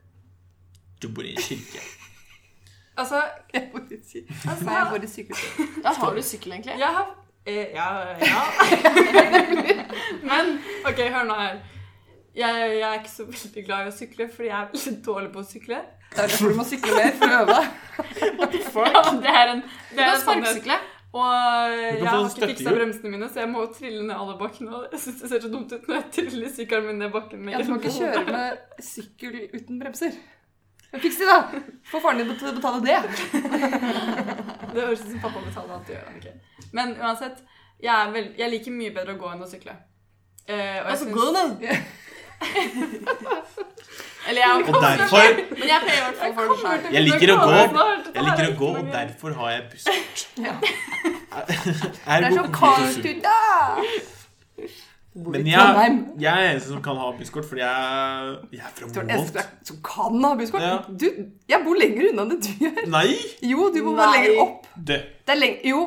Du bor i en kirke. Altså, Jeg bor i altså, Nei, jeg bor i sykkel. Da har du sykkel, egentlig. jeg har eh, Ja, ja. (laughs) Men OK, hør nå her. Jeg, jeg er ikke så veldig glad i å sykle, fordi jeg er veldig dårlig på å sykle. Det er derfor du må sykle mer for å øve deg. (laughs) Ja, det er en, det er en sparkesykle. Og jeg har sånn ikke fiksa bremsene mine, så jeg må trille ned alle bakkene. Og jeg synes det ser så dumt ut når jeg triller sykkelen min ned bakken. med Jeg må ikke kjøre med sykkel uten bremser. Men Fiks det, da! Få faren din til å betale det. (laughs) Det høres ut som pappa betaler alt du gjør. ok. Men uansett, jeg, er vel, jeg liker mye bedre å gå enn å sykle. Eh, og jeg Altså, synes- gå da. (laughs) Eller jeg, Og derfor Men jeg pleier i hvert fall for det sjøl. Jeg liker å gå. Jeg liker å gå, og derfor har jeg busskort. Ja. Det er så kaldt ute! Men jeg, jeg er eneste som kan ha busskort, fordi jeg, jeg er fra Moholt. som kan ha busskort. Ja. Du, jeg bor lenger unna enn det du gjør. Nei! Jo, du bor bare lenger opp. Det. Det er leng jo,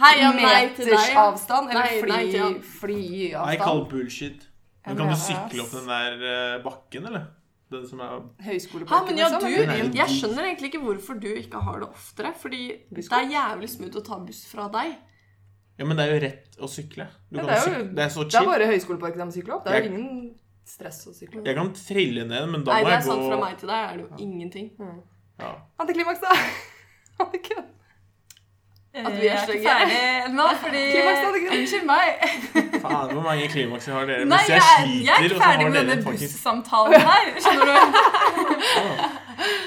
Hei og nei til meters deg. avstand. Eller flyavstand. fly, til han. I call bullshit. Men kan du sykle opp den der eh, bakken, eller? Den som er Høyskoleparken, Høyskoleparken, men ja, liksom, du, jeg skjønner egentlig ikke hvorfor du ikke har det oftere. Fordi det er jævlig smooth å ta buss fra deg. Ja, men det er jo rett å sykle. Du Ja, kan det, er jo, sykle. Det er så det er bare Høyskoleparken de sykler opp. Det er jo ingen stress å sykle. Jeg kan trille ned, men da Nei, må det er sant. Fra meg til deg er det jo ingenting. ja. Antiklimaks, da! (laughs) Anniken. At vi er Jeg er ikke stygge. ferdig nå, fordi. Unnskyld meg. Faen, hvor mange klimakser har dere? Nei, jeg, jeg er- sliter, jeg er ikke ferdig med denne bussamtalen her. Skjønner du?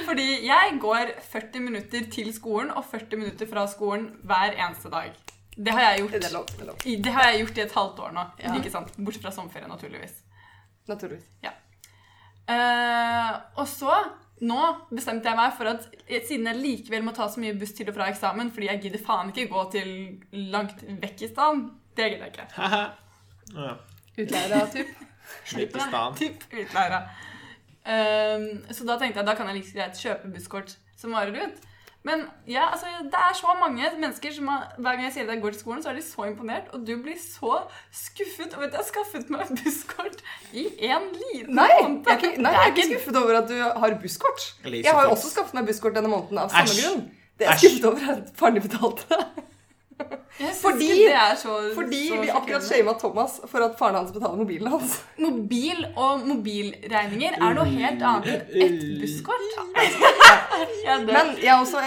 Fordi jeg går 40 minutter til skolen og 40 minutter fra skolen hver eneste dag. Det har jeg Det gjort, lov. Det lov. i- det har jeg gjort i et halvt år nå. Ja. Ikke sant? Bortsett fra sommerferien, naturligvis. Naturligvis. Eh, og så, nå bestemte jeg meg for at siden jeg likevel må ta så mye buss til og fra eksamen, fordi jeg gidder faen ikke gå til langt vekk i stan, det gidder jeg ikke. (laughs) Ja. Utleira, typ. (laughs) Slipp i stan. Typ utleira. Um, så da tenkte jeg da kan jeg like greit kjøpe busskort som varer ut. Men ja, altså, det er så mange mennesker som har, hver gang jeg sier at jeg går til skolen, så er de så imponert, og du blir så skuffet over at jeg har skaffet meg busskort i en liten Nei, måned. Jeg, ikke, nei, jeg er ikke skuffet over at du har busskort. Jeg har jo også skaffet meg busskort denne måneden av samme grunn. Det er jeg skuffet over, er at faren din betalte. Fordi- så, Fordi så vi akkurat shama Thomas for at faren hans betaler mobilen hans. Mobil og mobilregninger er noe helt annet enn ett busskort. (laughs) Ja. Men jeg har også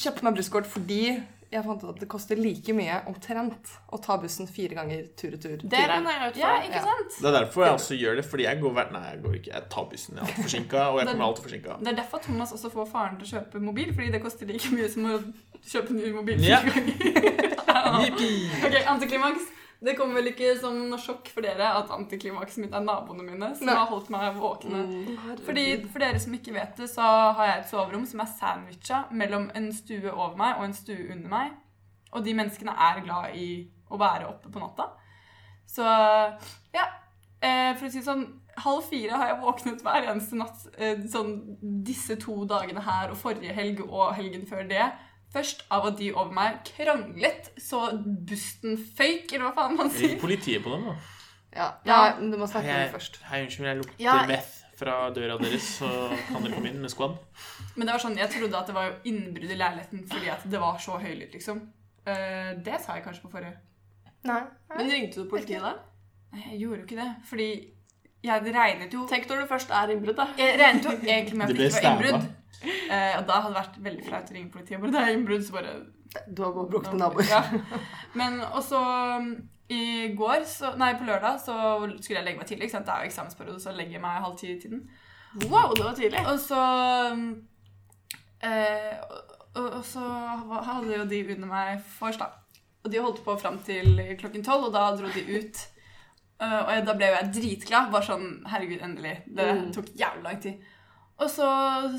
kjøpt meg busskort fordi jeg fant ut at det koster like mye omtrent å ta bussen fire ganger tur-retur. Det Det regner jeg ut Ja, ikke sant? Ja. Det er derfor jeg også gjør det, fordi jeg går hver Nei, jeg går ikke. Jeg tar bussen. Jeg er alltid forsinka, og jeg kommer alltid forsinka. Det er derfor Thomas også får faren til å kjøpe mobil, fordi det koster like mye som å kjøpe ny mobil Ja. fire ganger. (laughs) Yippee! ok, antiklimaks. Det kommer vel ikke som noe sjokk for dere at antiklimakset mitt er naboene mine, som Nei. har holdt meg våkne. Mm. Fordi For dere som ikke vet det, så har jeg et soverom som er sandwicha mellom en stue over meg og en stue under meg. Og de menneskene er glad i å være oppe på natta. Så ja. Eh, for å si det sånn, halv fire har jeg våknet hver eneste natt eh, sånn disse to dagene her og forrige helg og helgen før det. Først av at de over meg kranglet så busten føyk, eller hva faen man Ring sier. politiet på dem, da. Ja, Ja. Du må snakke med dem først. hei, unnskyld, jeg lukter Ja. meth fra døra deres, så kan dere komme inn med squad? Men det var sånn, jeg trodde at det var jo innbrudd i leiligheten fordi at det var så høylytt, liksom. Uh, det sa jeg kanskje på forrige. Nei. Men ringte du politiet da? Nei, jeg gjorde jo ikke det, fordi jeg regnet jo Tenk når det først er innbrudd, da. Jeg regnet jo egentlig med at Det ikke var innbrudd. Eh, og da hadde det vært veldig flaut å ringe politiet. Bare det er innbrudd, så bare Du har gått brukte naboer. Ja. Men også um, i går, så, nei på lørdag, så skulle jeg legge meg tidlig. Ikke sant? Det er jo eksamensperiode, så legger jeg meg halv ti i tiden. Wow, det var tidlig. Og så um, eh, og, og så hadde jo de under meg vors, da. Og de holdt på fram til klokken tolv, og da dro de ut. Eh, og jeg, da ble jo jeg dritglad. Bare sånn Herregud, endelig. Det Mm. tok jævlig lang tid. Og så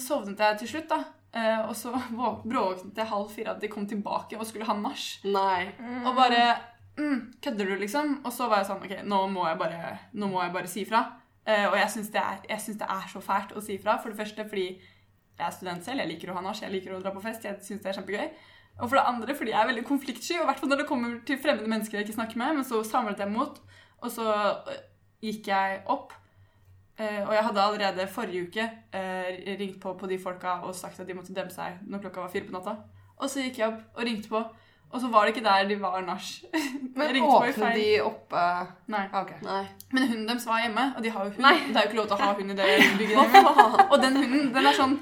sovnet jeg til slutt, da. Uh, og så (laughs) vå- bråvåknet jeg halv fire at de kom tilbake og skulle ha nach. Nei. Og bare mm, Kødder du, liksom? Og så var jeg sånn Ok, nå må jeg bare, nå må jeg bare si fra. Uh, og jeg syns det, det er så fælt å si fra. For det første fordi jeg er student selv. Jeg liker å ha nach, jeg liker å dra på fest. Jeg syns det er kjempegøy. Og for det andre fordi jeg er veldig konfliktsky. Og i hvert fall når det kommer til fremmede mennesker jeg ikke snakker med. Men så samlet jeg mot, og så øh, gikk jeg opp. Eh, og jeg hadde allerede forrige uke eh, ringt på på de folka og sagt at de måtte dempe seg når klokka var fire på natta. Og så gikk jeg opp og ringte på, og så var det ikke der de var nach. (laughs) Men Jeg ringte på i åpnet de oppe Nei. Okay. Nei. Men hunden deres var hjemme, og de har jo hund. Nei. Det er jo ikke lov til å ha hund i det (laughs) bygget. Og den hunden, den er sånn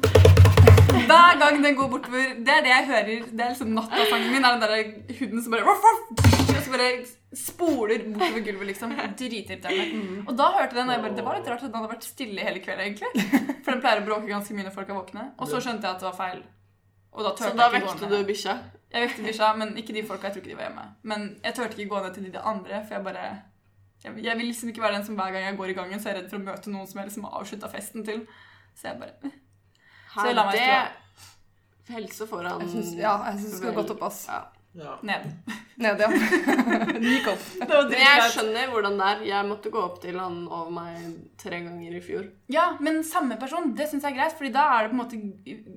Hver gang den går bortover Det er det jeg hører. Det er liksom nattasangen min. er den der hunden som bare så bare spoler bortover gulvet, liksom. Dritirriterende. Og da hørte den, og jeg bare Det var litt rart at den hadde vært stille hele kvelden, egentlig. For den pleier å bråke ganske mye når folk er våkne. Og så skjønte jeg at det var feil. Og da Så da vekte du bikkja? Jeg vekte bikkja, men ikke de folka. Jeg tror ikke de var hjemme. Men jeg turte ikke gå ned til de andre, for jeg bare jeg, jeg vil liksom ikke være den som hver gang jeg går i gangen, så er jeg redd for å møte noen som jeg liksom har avslutta festen til. Så jeg bare Så jeg la meg det Helse foran Jeg syns, ja, jeg syns det skal gått opp, ass. Ja. Ja. ned. (laughs) Ned, ja. (laughs) Det gikk opp. Men jeg skjønner hvordan det er. Jeg måtte gå opp til han over meg tre ganger i fjor. Ja, men samme person, det syns jeg er greit, Fordi da er det på en måte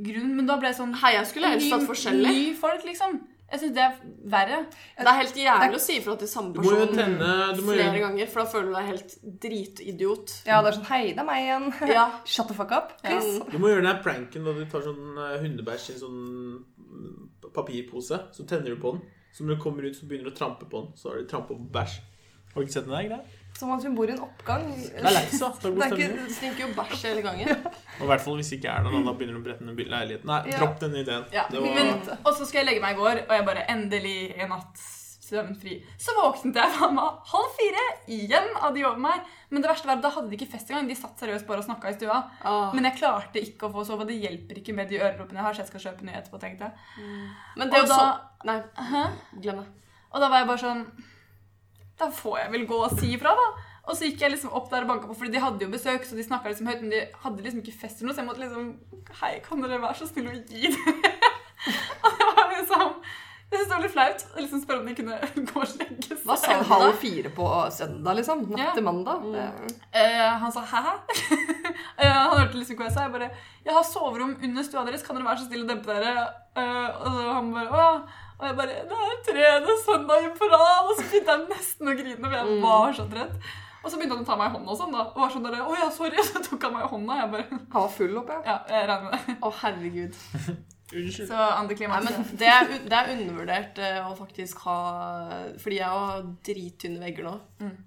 grunn Men da ble det sånn Hei, jeg skulle helst hatt forskjellig. Ny folk, liksom. Jeg syns det er verre. Det er helt jævlig å si ifra til samme person tenne flere ganger, for da føler du deg helt dritidiot. Ja, det er sånn Hei, det er meg igjen. Ja. (laughs) Shut the fuck up, please. Du må gjøre den her pranken da du tar sånn eh, hundebæsj i sånn papirpose. Så tenner du på den. Så når du kommer ut, så begynner du å trampe på den. Så har du trampa på bæsj. Har du ikke sett den der greia? Som at hun bor i en oppgang. Det er lættis. Det Det Det stinker jo bæsj hele gangen. Og i hvert fall hvis det ikke er noe, da begynner du å brette ned leiligheten. Nei, Ja. dropp den ideen. Ja, Det var, og så skal jeg legge meg i går, og jeg bare endelig en natt søvnfri. Så våknet jeg (laughs) faen meg halv fire igjen av de over meg. Men det verste var at da hadde de ikke fest engang. De satt seriøst bare og snakka i stua. Åh. Men jeg klarte ikke å få sove. Det hjelper ikke med de øreproppene jeg har, så jeg skal kjøpe nye etterpå, tenkte jeg. Men det Og også... da- Nei, Hæ? glem det. Og da var jeg bare sånn Da får jeg vel gå og si ifra, da. Og så gikk jeg liksom opp der og banka på, fordi de hadde jo besøk, så de snakka liksom høyt, men de hadde liksom ikke fest eller noe, så jeg måtte liksom Hei, kan dere være så snille å gi det? (laughs) og det var liksom Jeg syns det var litt flaut å liksom spørre om de kunne (laughs) gå og legge seg. Hva sa han Halv fire på søndag, liksom. Natt Ja. til mandag. Mm. Eh, han sa hæ? (laughs) Eh, han hørte liksom hva jeg sa. Jeg bare 'Jeg har soverom under stua deres, kan dere være så snille å dempe dere?' Eh, og så han bare 'Å'. Og jeg bare 'Det er tredje søndag på rad', og så begynte jeg nesten å grine, for jeg var så trøtt. Og så begynte han å ta meg i hånda og sånn, da. Og var sånn der, 'Å ja, sorry', (laughs) så tok han meg i hånda. Jeg bare Han var full oppe, ja. Ja, jeg regner med det. Å, herregud. Unnskyld. Så Nei, antiklimaks. men det er, det er undervurdert eh, å faktisk ha Fordi jeg har drittynne vegger nå.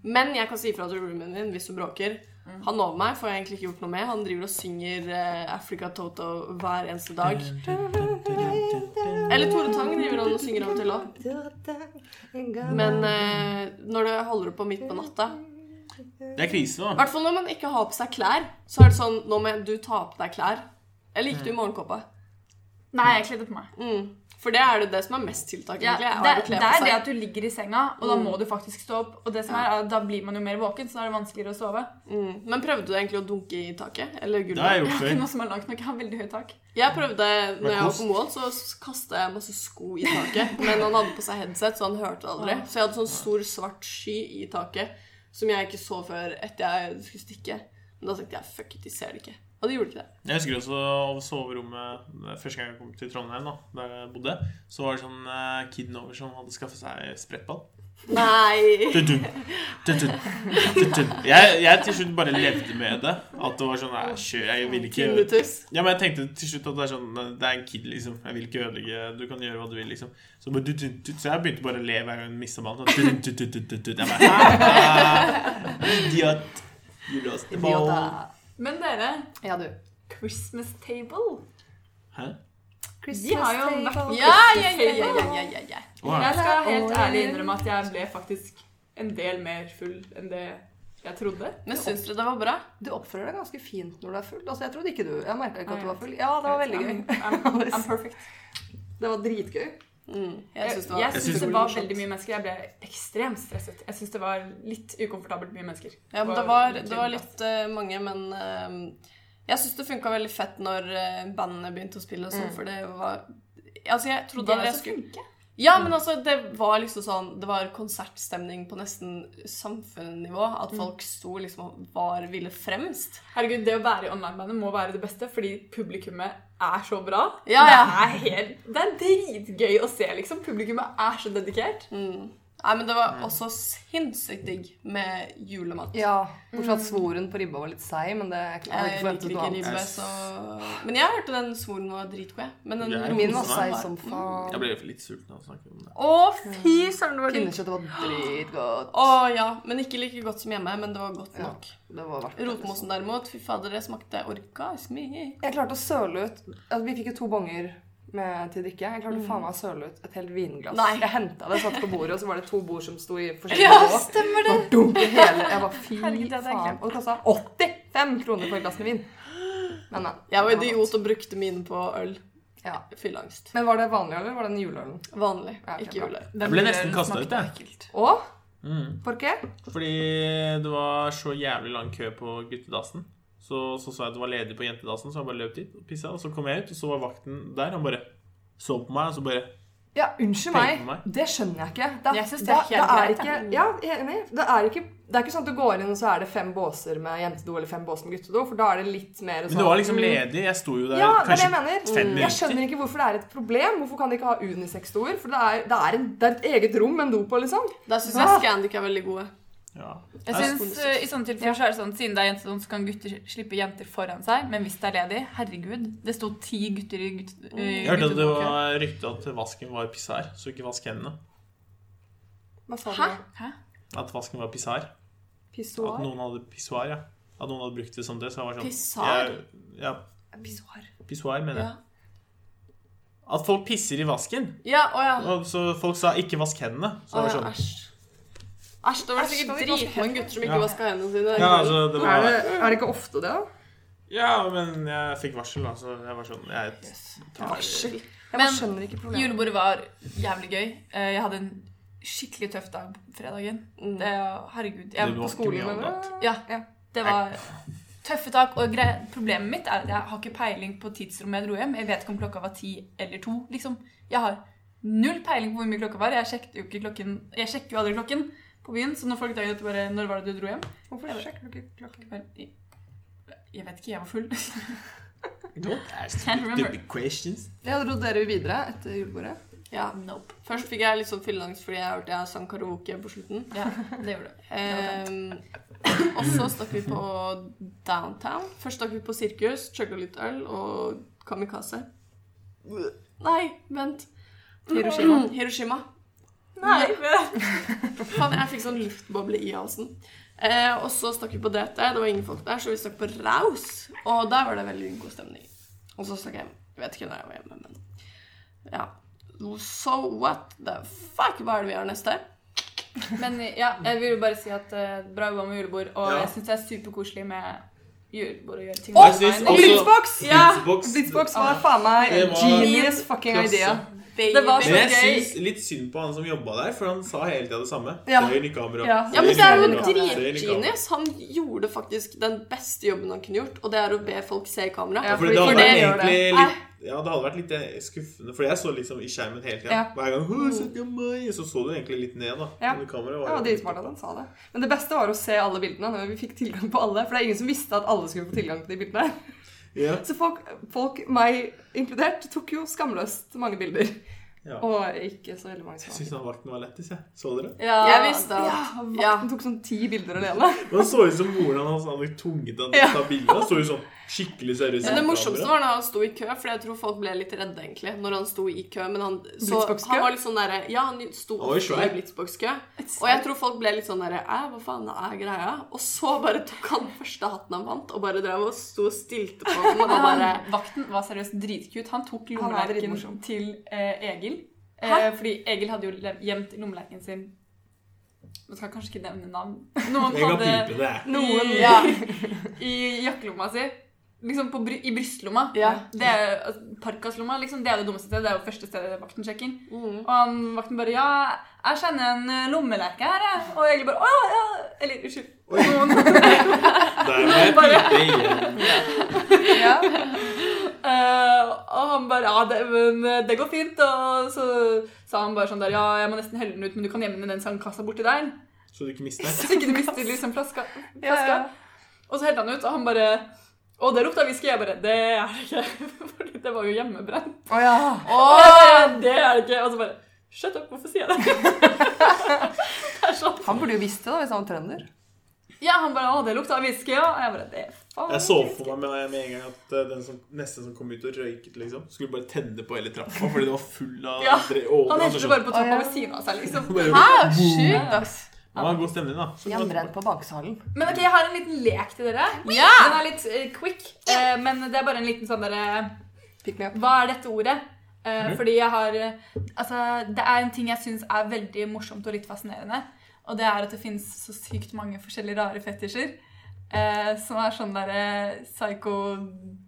Men jeg kan si ifra til roomien min hvis du bråker. Han over meg får jeg egentlig ikke gjort noe med. Han driver og synger eh, Africa Toto hver eneste dag. Eller Tore Tang driver han og synger av og til òg. Men eh, når det holder på midt på natta Det er krise, da. I hvert fall når man ikke har på seg klær, så er det sånn Nå må du ta på deg klær. Eller gikk du i morgenkåpa? Nei, jeg kledde på meg. Mm. For det er det, det som er mest tiltak, Ja, egentlig. det, er det er det at du ligger i senga, og da må du faktisk stå opp. Og det som er, er da blir man jo mer våken, så da er det vanskeligere å sove. Mm. Men prøvde du egentlig å dunke i taket? Eller Det har jeg gulvet? gjort Ikke noe som er langt nok. Jeg har veldig høyt tak. Jeg prøvde, når jeg var på mål, så kasta jeg masse sko i taket. Men han hadde på seg headset, så han hørte aldri. Så jeg hadde sånn stor, svart sky i taket som jeg ikke så før etter jeg skulle stikke. Men da tenkte jeg fuck it, de ser det ikke. Og det gjorde ikke det. Jeg husker også over soverommet Første gang jeg kom til Trondheim, da der jeg bodde, så var det sånn uh, kiden over som hadde skaffet seg sprettball. Nei! Dun-dun, dun-dun, dun-dun. Jeg, jeg til slutt bare levde med det. At det var sånn Nei, kjør, jeg vil ikke Ja, men jeg tenkte til slutt at det er sånn Det er en kid, liksom. Jeg vil ikke ødelegge Du kan gjøre hva du vil, liksom. Så, bare, dun, dun. så jeg begynte bare å le hver gang jeg mista ballen. Sånn. Jeg Idiot. You lost the ball. Men dere, Ja, du. Christmas table Hæ? De har jo vært på Ja, ja, Christmas ja, ja, table. ja, ja, ja. Å, Jeg skal helt ærlig innrømme at jeg ble faktisk en del mer full enn det jeg trodde. Men syns dere det var bra? Du oppfører deg ganske fint når du er full. Altså, jeg trodde ikke du Jeg merka ikke at du var full. Ja, det var veldig gøy. I'm, I'm, I'm (laughs) perfect. Det var dritgøy. Mm, jeg syns det det var veldig mye mennesker. Jeg ble ekstremt stresset. Jeg syns det var litt ukomfortabelt mye mennesker. Ja, men det var, det var litt uh, mange, men uh, jeg syns det funka veldig fett når uh, bandene begynte å spille og sånn, for det var Altså, jeg trodde Det jeg skulle. Ja, men altså, det var liksom sånn Det var konsertstemning på nesten samfunnsnivå. At folk sto liksom og var ville fremst. Herregud, det å være i online-bandet må være det beste, fordi publikummet er så bra. Ja, ja. Det er helt Det er dritgøy å se, liksom. Publikummet er så dedikert. Mm. Nei, men det var også sinnssykt digg med julemat. Ja, Bortsett fra at svoren på ribba var litt seig, men det jeg hadde ikke forventet noe annet. ribbe, så Men jeg hørte den svoren var dritgod, jeg. Men den Jeg Min var seig som faen. Jeg ble litt sulten av å snakke om det. Å, fy søren, det var digg. Pinnekjøttet var dritgodt. Å ja. Men ikke like godt som hjemme, men det var godt Ja. nok. Det var verdt det. Rotmosen derimot, fy fader, det smakte orgasme. Jeg klarte å søle ut altså, Vi fikk jo to bonger med, til drikke. Jeg klarte faen meg å søle ut et helt vinglass. Nei. Jeg henta det, satt på bordet, og så var det to bord som sto i forskjellige Ja, nivå. stemmer det! Og dunk i hele Jeg bare fy det faen. Og det kosta 85 kroner for et glass med vin. Men, men. Jeg var idiot og brukte mine på øl. Ja. Fylleangst. Men var det vanlig eller var det den juleølen? Vanlig, Ja, okay, ikke juleøl. Den Jeg ble nesten kastet ut, jeg. Og Mm. por? Fordi det var så jævlig lang kø på guttedassen. Så, så så jeg at det var ledig på jentedassen, så jeg bare løp dit og pissa. Og så kom jeg ut, og så var vakten der. Han bare så på meg, og så bare Ja, unnskyld meg. meg. Det skjønner jeg ikke. Det, Jeg synes det er da, da er ikke, Ja, jeg er enig. Det er, ikke, det er ikke sånn at du går inn, og så er det fem båser med jentedo eller fem båser med guttedo. For da er det litt mer sånn Men det var liksom ledig. Jeg sto jo der Ja, kanskje jeg mener. fem Jeg skjønner ikke hvorfor det er et problem. Hvorfor kan de ikke ha unisex-doer? For det er, det, er en, det er et eget rom med en do på, liksom. Da syns jeg Ah. Scandic er veldig gode. Ja. Jeg Jeg- synes, eh, I sånne tilfeller så er det sånn siden det er jenter, så kan gutter slippe jenter foran seg. Men hvis det er ledig Herregud, det sto ti gutter i gutt, i Jeg hørte at det var rykte at vasken var pisar, så ikke vask hendene. Hva sa Hæ? du? Hæ? At vasken var pisar. At noen hadde pissoar, ja. At noen hadde brukt det som det. Så jeg var sånn Pissoar? Jeg, ja, Pissoar. pissoar, mener Ja. At folk pisser i vasken. ja å ja. Og så folk sa 'ikke vask hendene'. Så Å, det ja, var sånn Æsj. Æsj, det var sikkert dritmange gutter som ikke Ja. vaska hendene sine. Ja, altså, det Er var det, er det ikke ofte det, da? Ja, men jeg fikk varsel, da, så jeg var sånn jeg tar, Varsel. Jeg Men bare skjønner ikke problemet. Julebordet var jævlig gøy. Eh, Jeg hadde en skikkelig tøff dag på fredagen. Mm. Det, herregud. Jeg, var På ikke skolen, mye ja, Ja. det var tøffe tak. Og problemet mitt er at jeg har ikke peiling på tidsrommet jeg dro hjem. Jeg vet ikke om klokka var ti eller to. Liksom. Jeg har null peiling på hvor mye klokka var. Jeg jo klokken Jeg sjekker jo aldri klokken på byen, så når folk dagen etter bare Når var det du dro hjem? Hvorfor sjekker du ikke klokken? Jeg jeg vet ikke, jeg var full. (laughs) Don't ask stupid questions. Ja, Dro dere videre etter julebordet? Ja. Nope. Først fikk jeg litt sånn fylleangst fordi jeg hørte jeg sang karaoke på slutten. Ja, det gjorde du. Um, og så stakk vi på downtown. Først stakk vi på sirkus, chugga litt øl og kamikaze. Nei, vent. Hiroshima. Hiroshima. Nei, (laughs) Faen, jeg fikk sånn luftboble i halsen. Eh, og så stakk vi på DT. Det var ingen folk der, så vi stakk på Raus. Og der var det veldig god stemning. Og så stakk jeg hjem. Jeg vet ikke når jeg var hjemme, men ja. So what the fuck? Hva er det vi har neste? Men ja, jeg vil jo bare si at uh, bra jobba med julebord, og Ja. jeg syns det er superkoselig med julebord og gjøre ting Og også- Blitzbox! Ja. Blitzbox. Var faen meg genius fucking klasse. idea. Det var så Men jeg syns litt synd på han som jobba der, for han sa hele tida det samme. Ja. I kamera. Ja. Ja, men det er jo dritgenius. Han gjorde faktisk den beste jobben han kunne gjort, og det er å be folk se i kamera. Ja, for det hadde For vært det gjør det. litt ja, det hadde vært litt eh, skuffende, for jeg så liksom i skjermen hele tida. Ja. Hver gang «Åh, se på meg», så så du egentlig litt ned, da. Ja. Men var dritsmart at han sa det. Men det beste var å se alle bildene når vi fikk tilgang på alle. For det er ingen som visste at alle skulle få tilgang på de bildene. Ja. Så folk, folk meg inkludert, tok jo skamløst mange bilder. Ja. Og ikke så veldig mange Jeg som syns han vakten var lættis, jeg. Så dere? Ja, Jeg visste at Ja, Ja. vakten tok sånn ti bilder alene. (laughs) Han så ut som moren hans hadde tunget han til å ta så jo sånn skikkelig seriøs ut. Men det morsomste var når han sto i kø, for jeg tror folk ble litt redde egentlig når han sto i kø. Men han, så, han var litt sånn derre Ja, han sto ofte i blitzbokskø. Og jeg tror folk ble litt sånn derre Æ, hva faen er greia? Og så bare tok han første hatten han vant, og bare drev og sto og stilte på den. Og bare vakten var seriøst dritcute. Han tok lommelerken til eh, Egil. Eh, fordi Egil hadde jo gjemt gjemt lommelerken sin Man skal kanskje ikke nevne navn. Noen Jeg hadde det. Noen i, ja, i jakkelomma si. Liksom på, i brystlomma. Ja. Det er, altså, Parkaslomma, liksom, det er det dummeste stedet. Det er jo første stedet vakten sjekker inn. mm. Og han, vakten bare 'Ja, jeg kjenner en lommeleke her', jeg. Og Egil bare 'Å ja, ja'. Eller unnskyld. Noen. (laughs) Der må jeg bare... igjen. (laughs) Ja. Eh, og han bare 'Ja, det, men eh, det går fint'. Og så sa han bare sånn der 'Ja, jeg må nesten helle den ut, men du kan gjemme den i den sandkassa borti der'. Så du ikke mister. (laughs) Så ikke du mister liksom flaska. Flaska. ja. Og så helte han ut, og han bare 'Å, det lukta whisky'. Jeg bare 'Det er det ikke'. (laughs) Fordi det var jo hjemmebrent. Å ja. Og det er det ikke. Og så bare Shut up, hvorfor sier jeg det? (laughs) det er sånn. Han burde jo visst det da, hvis han var trønder. Ja, han bare 'Å, det lukta whisky', ja. Og jeg bare det faen Jeg så for meg med, med en gang at eh, den som, neste som kom ut og røyket, liksom, skulle bare tenne på hele trappa fordi det var full av Ja, dre- over, Han helte bare på trappa ja. ved siden av seg, liksom. Hæ, sjukt, ass. Det var en god stemning, da. Så- Hjemmebrent på baksalen. Men ok, jeg har en liten lek til dere. Ja! Den er litt uh, quick, uh, men det er bare en liten sånn derre. Hva er dette ordet? Uh, mm. Fordi jeg har Altså, det er en ting jeg syns er veldig morsomt og litt fascinerende. Og det er at det finnes så sykt mange forskjellige rare fetisjer. Eh, som er sånn derre psycho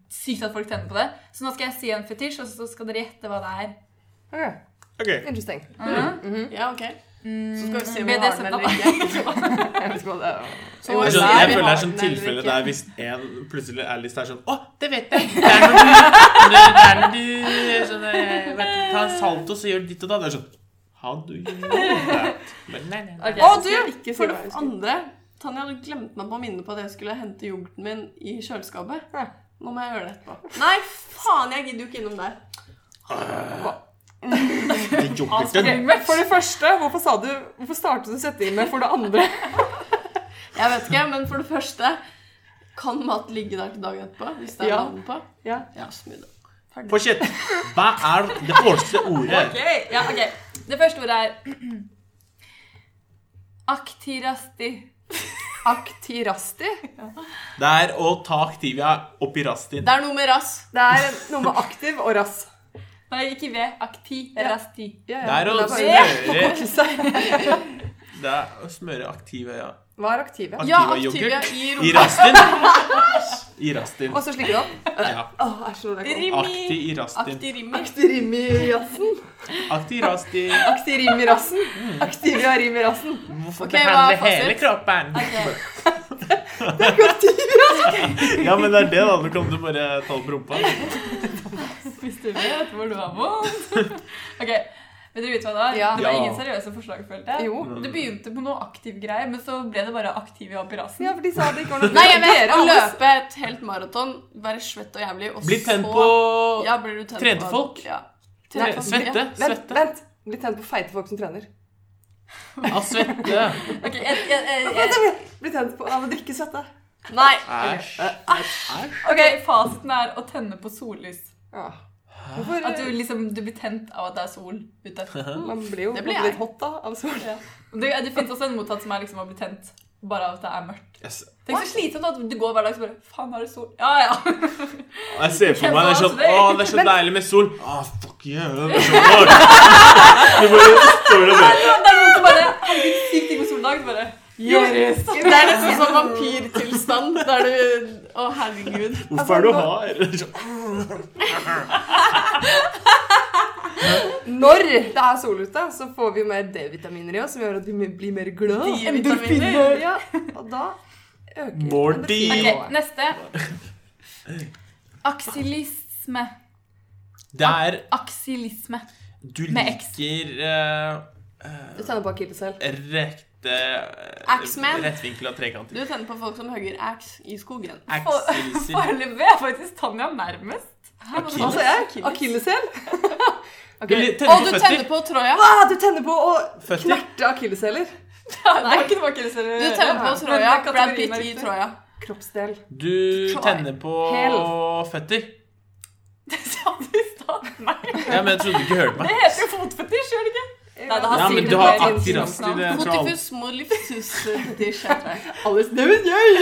Sykt at folk tenner på det. Så nå skal jeg si en fetisj, og så skal dere gjette hva det er. Ok, Ok. Interesting. Mhm. Ja, ok. Så skal vi se om Mm, vi har den eller ikke. (laughs) Jeg vet ikke hva det er. Så jeg føler det er sånn tilfelle der hvis en plutselig er litt er sånn Å, det vet jeg! Det er når du, det er når du sånn, eh, vet, du, tar en salto, så gjør du ditt og da. Det er sånn How do you know that? Men nei, nei, nei. Ok. Å, du! ikke si For det andre Tanja hadde glemt meg på å minne på at jeg skulle hente yoghurten min i kjøleskapet. Nå må jeg gjøre det etterpå. Nei, faen! Jeg gidder jo ikke innom der. (laughs) Det yoghurten. For det første, hvorfor, sa du, hvorfor startet du setningen med for det andre? (laughs) Jeg vet ikke, men for det første Kan mat ligge der til dagen etterpå? Hvis det er Ja. navn på? Ja. Ja, Fortsett. Hva er det første ordet? Ok, ja, ok. Det første ordet er (clears throat) Aktirasti. Aktirasti? Det er å ta Activia opp i rastin. Det er noe med rass. Det er noe med aktiv og rass. Nei, ikke ved. Aktirasti. Ja, Det er å smøre. (laughs) Det er å smøre ja. Hva er aktive? Aktiva Ja, yoghurt. i i I rumpa. rastin. (laughs) I rastin. Og så slikker du opp? Ja. Åh, er det Rimi. Akti i rastin. Akti Rimi. Akti Rimi i rassen. Akti Rasti. Akti Rimi i rassen. Akti Ria Rimi i rassen. Hvorfor Ok, hva er behandle hele kroppen? Ok. (laughs) Ja, men det er det, da. Nå kan du bare ta opp rumpa. Hvis du vet hvor du har vondt. Ok, Vil dere vite hva det var? Ja. Det var ingen seriøse forslag, følte jeg. Jo. Det begynte på noe aktiv greie, men så ble det bare aktiv i i. Ja, for de sa det ikke var noe (laughs) Nei, jeg vet å løpe et helt maraton, være svett og jævlig, og Bli tent på Ja, blir du tent Trente på folk? Ja. Folk, Svette. ja. Vent, Svette. vent. Bli tent på feite folk som trener. (laughs) Av svette. okay, jeg, jeg, jeg, jeg, Bli tent på av å drikke svette. Nei. Æsj. Æsj. ok, Fasiten er å tenne på sollys. Ja. Hvorfor? At du liksom, du blir tent av at det er sol ute. (laughs) Man blir jo Det blir litt hot da, av sol. Det, det finnes også en mottatt som er liksom å bli tent bare av at det er mørkt. Yes. Tenk så slitsomt at du går hver dag og så bare Faen, har det sol? Ja, ja. Jeg ser for meg det er sånn Å, det er så deilig med sol. Å, fuck. (laughs) Du bare står og bare Det er noen som bare Herregud, sykt digg med soldag. så Bare Joris. Det er nesten sånn vampyrtilstand. Der du Å, herregud. Hvorfor er du hard? Sånn, (laughs) Når det er sol ute, så får vi mer D-vitaminer i oss, som gjør at vi blir mer glad. D-vitaminer. Ja, og da øker More Okay, neste. Aksilisme. Det er Aksilisme. Du liker eh, Du tenner på akilleshæl. Rekte Axeman. Rettvinkla trekanter. Du tenner på folk som hogger ax i skogen. Foreløpig er faktisk Tanja nærmest. Altså akilleshæl. (laughs) Du Og du på tenner på Troja. Ah, du tenner på å Føtter. knerte akilleshæler. Nei. Du tenner på Troja. Brad Pitt i Troja. Kroppsdel. Du tenner på føtter. (laughs) Det sa du i stad. Nei, Ja, men jeg trodde du ikke hørte meg. det heter jo fotfetisj, gjør det ikke? Nei, det har Ja, men du har akkurat internasjonalt. det, jeg molifus t-skjorte. moliftus det det. Alles det er jeg!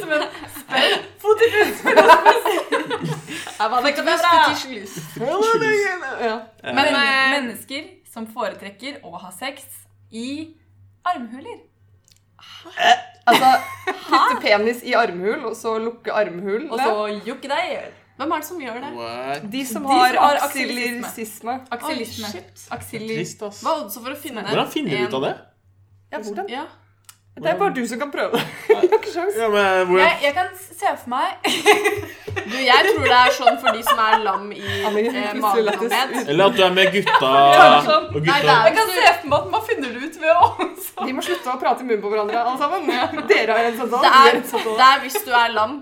Som en spell. Fotifus. Jeg var ikke. Ja. Eh, Men eh, mennesker som foretrekker å ha sex i armhuler. Altså, putte penis i armhul, og så lukke armhul. Og så jukke deg i hjel. Hvem er det som gjør det? What? De som De har som har aksilisisme. Akselisme. Oi, Trist, ass. Hva er for å finne Hvordan finner du ut av det? Ja, hvordan? Ja. Det er bare du som kan prøve det. (laughs) Jeg har ikke sjans. Ja, men Jeg, jeg kan se for meg (laughs) Du, jeg tror det er sånn for de som er lam i (laughs) eh, magen og med. Eller at du er med gutta og gutta Nei, er- Jeg kan se for meg at man finner det ut ved å De må slutte å prate i munnen på hverandre, alle sammen. Dere har en sånn Det er, det er hvis du er lam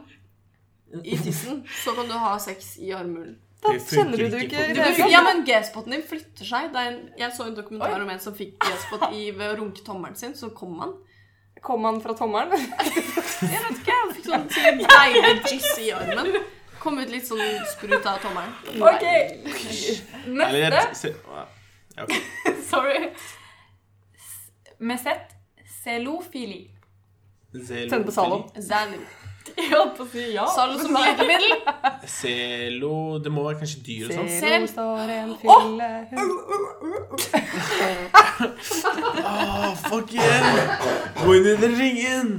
i tissen, så kan du ha sex i armhulen. Da kjenner du det ikke ikke. Du, ja, men G-spoten din flytter seg. Det er en, jeg så en dokumentar om en som fikk G-spot i- ved å runke tommelen sin, så kom han. Kom han fra tommelen? (laughs) Jeg vet ikke, han fikk sånn deilig jizz i armen. Kom ut litt sånn sprut av tommelen. Ok. Neste. (laughs) Sorry. Med sett Zelofili. Tenn på Zalo. Zalo. Jeg holdt på å si ja. Zalo som glidemiddel. Zelo Det må være kanskje dyr og sånn. Zelo står en fylle Åh, fuck yeah! Gå inn den ringen!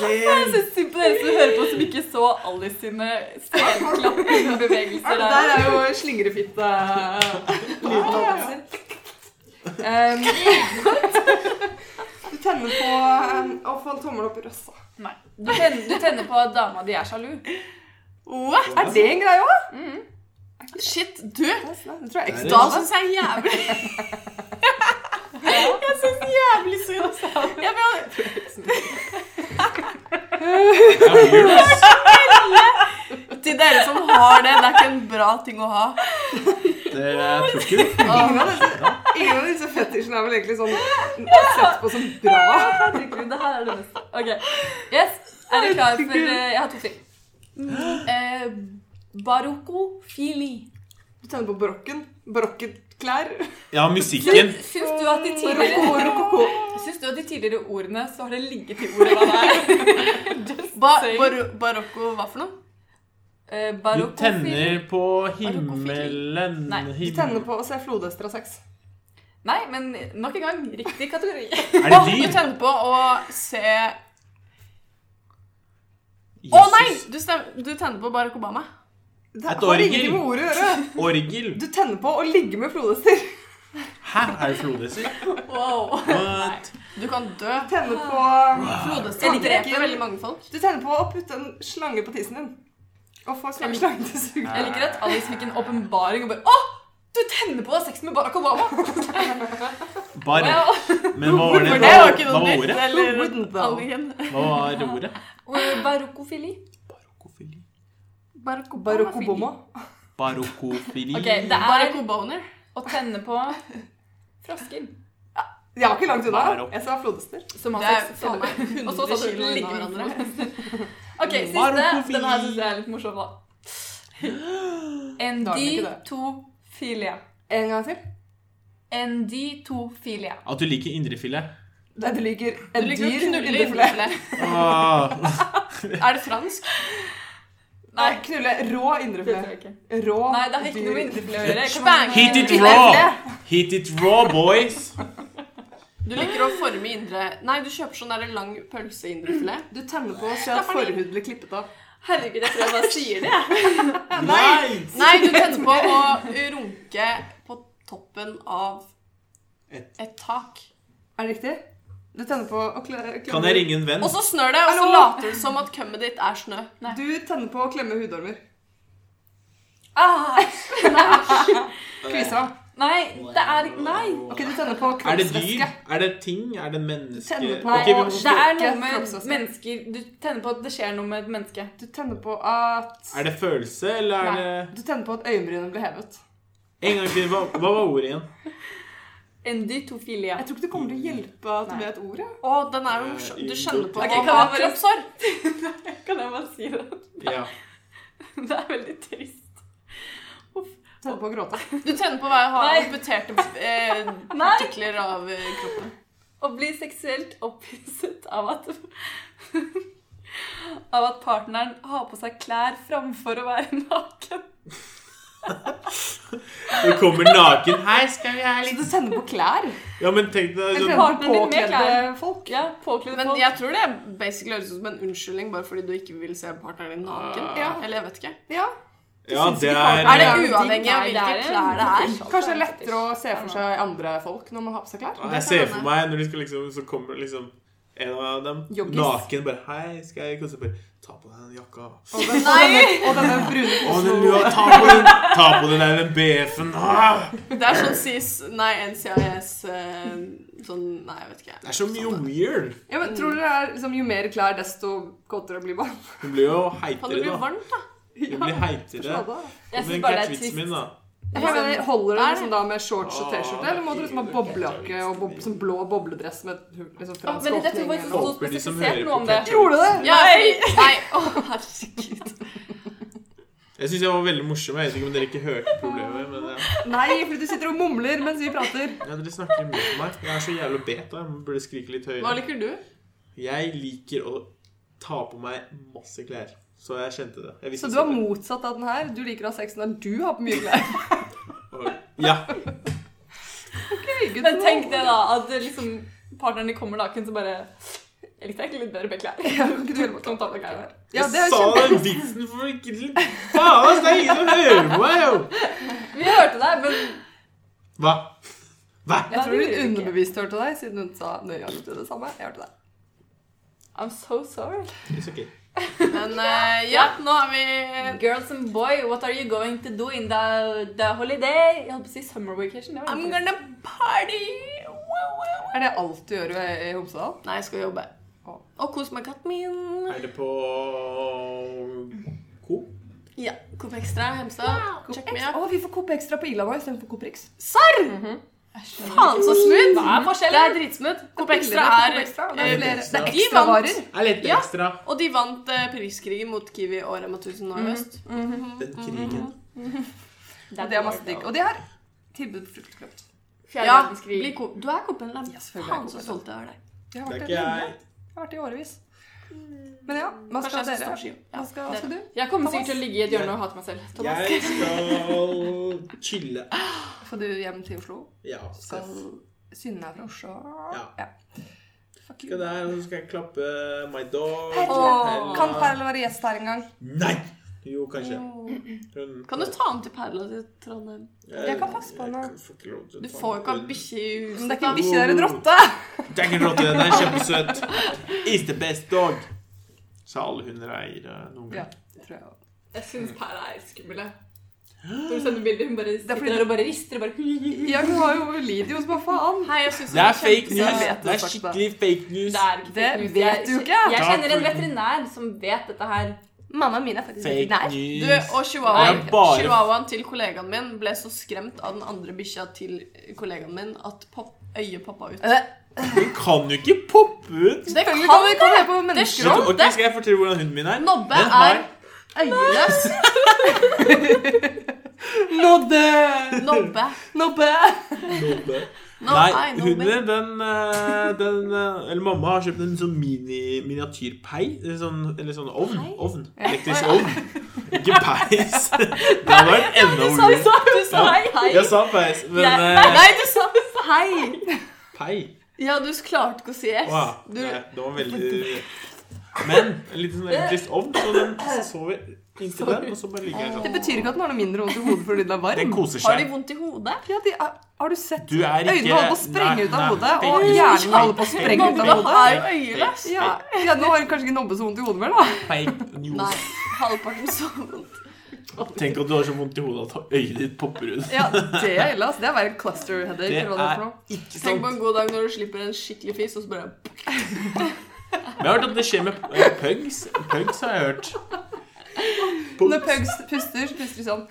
Jeg synes synd på dere som hører på, som ikke så Alice sine selklappingbevegelser der. er jo slingrefitte lyden. Um, du tenner på um, å få en tommel opp i røssa. Nei. Du tenner, du tenner på at dama di er sjalu. What? Er det en greie òg? Shit, du! Det tror jeg Da syns jeg jævlig Jeg syns jævlig synd. Jeg weird, ass. Til dere som har det, det er ikke en bra ting å ha. Det er tror ikke. Ingen av disse, ingen av disse fetisjene er vel egentlig sånn sett på som bra. Herregud, det her er det beste. Ok, yes. Er dere klar for eh, Jeg har to ting. Eh, Barokkofili. Du tenner på barokken. Barokkeklær. Ja, musikken. Syns du at de tidligere Rokoko. Syns du at de tidligere ordene så har det ligget i ordet hva det er? Ba, bar, barokko hva for noe? Eh, Du tenner på himmelen Nei, Du tenner på å se flodhester av sex. Nei, men nok en gang, riktig kategori. (laughs) Er det dyr? du tenner på å se Å oh, nei! Du, du tenner på Barack Obama. Det Et orgel. ordet. (laughs) Orgel. Du tenner på å ligge med flodhester. Hæ? Er det flodhester? Wow. What? Du kan dø. Du tenner på Flodhester dreper veldig mange folk. Du tenner på å putte en slange på tissen din. Og få til å suge. Jeg liker at Alice fikk en åpenbaring og bare Å! Du tenner på å ha sex med Barack Obama! (laughs) Bare. Wow. Men hva var det? Hva, var ikke Hva noe nytt. Hva var ordet? (laughs) Barokofili. Barokofili. Obama. Barokofili. Okay, det er å tenne på frosker Jeg var ikke langt unna. Jeg sa flodhester. som har sex. Og så 100 sa du kilo ligge med hverandre. Ok, siste. Den her syns jeg er litt morsom, da. Enditofilia. En gang til. Enditofilia. At du liker indrefilet. Nei, du liker Du en liker dyr knulle indrefilet. indrefilet. Ah. (laughs) Er det fransk? Nei, knulle rå indrefilet. Rå Nei, det har ikke noe med indrefilet å gjøre. Heat it raw! Hit it raw, boys! Du liker å forme indre Nei, du kjøper sånn der lang pølseindrefilet. Du tenner på så at forhuden blir klippet av. Herregud, jeg tror jeg bare sier det. jeg. (laughs) Nei! Nei, du tenner på å runke på toppen av Et. tak. Er det riktig? Du tenner på å klemme Kan jeg ringe en venn? Og så snør det, og så later du som at kømmet ditt er snø. Du tenner på å klemme hudormer. Ah, (laughs) (laughs) Kvisa. Nei, det er Nei. Ok, du tenner på Er det dyr? kroppsvæske. Er det ting? Er det menneske? Tenner på- Nei, Ok, vi må det er noe med kroppsvæske. mennesker Du tenner på at det skjer noe med et menneske. Du tenner på at Er det følelse, eller er Nei. det Du tenner på at øyenbrynene blir hevet. En gang til. Hva, hva var ordet igjen? Endytofilia. Jeg tror ikke det kommer til å hjelpe at du Nei. vet ordet. Å, den er jo morsom. Du skjønner på Ok, kan jeg bare- kroppshår. (laughs) Kan jeg bare si det? Ja. (laughs) Det er veldig trist. Tenner på å gråte. (laughs) Du tenner på å ha amputerte eh, (laughs) partikler av eh, kroppen. Å bli seksuelt opphisset av at (laughs) Av at partneren har på seg klær framfor å være naken. Du kommer naken. Hei, skal vi ha litt du tenner på klær? Ja, men tenk deg sånn partneren din med påkledde folk. Ja, påkledde Men folk. jeg tror det basically høres ut som en unnskyldning bare fordi du ikke vil se partneren din naken. Ja. Eller jeg vet ikke. Ja. Ja, det er Er det uavhengig av hvilke klær det er? Kanskje det er lettere å se for seg andre folk når man har på seg klær? Jeg ser for meg når de skal liksom Så kommer liksom en av dem Joggis. naken bare Hei, skal jeg kose bare Ta på deg den jakka. Og, den, og denne brune lua, ta på den Ta på den der BF-en. Ah! Det er sånn CIS Nei, NCIS eh, Sånn Nei, jeg vet ikke. Det er så mye weird. Ja, men tror dere det er liksom, Jo mer klær, desto kåtere blir man? Hun blir jo Kan du heitere, bli da. varmt, da? Hun blir heitere. Jeg Men synes bare det er trist. min, da. Jeg mener, Holder det liksom da med shorts og T-skjorte, eller må du liksom ha boblejakke og bob, sånn blå bobledress med liksom fransk åpning? jeg tror det de som spesifisert noe om det. Gjorde det? Ja, fordi- Nei, (laughs) å herregud. Jeg syns jeg var veldig morsom. Jeg vet ikke om dere ikke hørte problemet. Men ja. Nei, fordi du sitter og mumler mens vi prater. Ja, dere snakker imot meg. Jeg er så jævla beta. Jeg burde skrike litt høyere. Hva liker du? Jeg liker å ta på meg masse klær. Så jeg kjente det. Jeg Så du er motsatt av den her. Du liker å ha sex når du har på mye klær. Ja. Okay, good Men tenk det, da. At liksom partneren din kommer naken, så bare Jeg likte egentlig litt bedre med klær. (laughs) Ja, du Kan ta på klærne. Ja, det jeg sa den vitsen for ikke Faen, det er ingen som hører på meg, jo! Vi hørte deg, men Hva? Hva? Jeg tror ikke. underbevisst hørte deg, siden hun sa nøyaktig det samme. Jeg hørte deg. I'm so sorry. It's okay. Men uh, ja, nå har vi Girls and boy, what are you going to do in the, the holiday? Jeg holdt på å si summer vacation. Det var I'm gonna party! Wow, wow. Er det alt du gjør i, Homsedal? Nei, jeg skal jobbe. Og kose meg katten min. Er det på Coop? Ja. Coop Extra Hemsedal. Check me Å, Oh, vi får Coop Extra på Illanois istedenfor Coop Rix. Serr! Faen, så smooth! Hva er forskjellen? Det er dritsmooth. Coop Extra er Coop Extra, det eh, er flere. Det er de ekstra vant- Ja. Og de vant uh, priskrigen mot Kiwi og Rema 1000 nå i høst. Den krigen. Og det er (laughs) masse digg. Og de har tilbud på frukt og Ja, bli Du er Coop-en. Ja, Faen, så stolt jeg er av deg. Har Det vært det lenge. jeg. Jeg har vært det i årevis. Men ja, hva skal dere? Hva skal, hva skal du? Jeg kommer sikkert til å ligge i et hjørne og hate meg selv. Thomas. Jeg skal chille. Får du hjem til Oslo? Ja. Skal Synne er fra Oslo? Ja. Fuck you. skal der, så skal jeg klappe my dog. Perle. Kan Perle være gjest her en gang? Nei! Jo, kanskje. Hun, Kan du ta den til Perla til Trondheim? Jeg kan passe på henne. Jeg Du får jo ikke ha den. bikkje i Men huset. (laughs) det er ikke en bikkje, det er en rotte! Det er ikke en rotte, den er kjempesøt. Is the best dog. Sa alle hundeeiere noen Ja, gang. det tror jeg også. Jeg syns Perla er skummel. jeg. Når du sender bilder, hun bare sitter fordi- der og bare rister og bare Ja, hun har jo lidio, så bare faen. Hei, jeg Det er fake news. Det er skikkelig fake news. Det er ikke Det fake news. vet du ikke. Jeg kjenner en veterinær som vet dette her. Mammaen min er faktisk Fake veterinær. Du, news. og chihuahuaen, bare- chihuahuaen til kollegaen min ble så skremt av den andre bikkja til kollegaen min at pop, øyet poppa ut. Eh, Den kan jo ikke poppe ut. Det Selvfølgelig kan kan ikke komme det! på Det mennesker Vet òg. ok, Skal jeg fortelle hvordan hunden min er? Nobbe Den har- er øyeløs. Nådde! Nobbe. Nobbe! Nobbe. No, Nei, hunden den, eh, den eh, Eller mamma har kjøpt en sånn mini, miniatyrpei. Sånn, eller sånn ovn. Pei? ovn. Elektrisk ovn. Ikke peis. (laughs) Det hadde vært enda sa, du sa hei. Jeg sa peis, men eh, Nei, du sa hei! Pei. Ja, du klarte ikke å si S. Wow, Du, det, det var veldig Men en liten sånn elektrisk ovn, så den sover inntil den, og så bare ligger jeg Det sånn. betyr ikke at den har noe mindre vondt i hodet fordi den er varm. Den koser har de vondt i hodet? Ja, de er, har du sett Du er ikke øynene holder på å sprenge Nei, ut av hodet, og hjernen holder på å sprenge ut av hodet? har øyeløs. Ja, ja, nå har kanskje ikke Nobbe så vondt i hodet mer, da. Fake news. Nei, halvparten så vondt. Tenk at du har så vondt i hodet at øyet ditt popper ut. Ja, det er ille, altså. Det er bare en cluster headache, Det er ikke sant. Tenk på en god dag når du slipper en skikkelig fis, og så bare Vi jeg har hørt at det skjer med eh, pugs. Pugs har jeg hørt. Når pugs puster, så puster de sånn.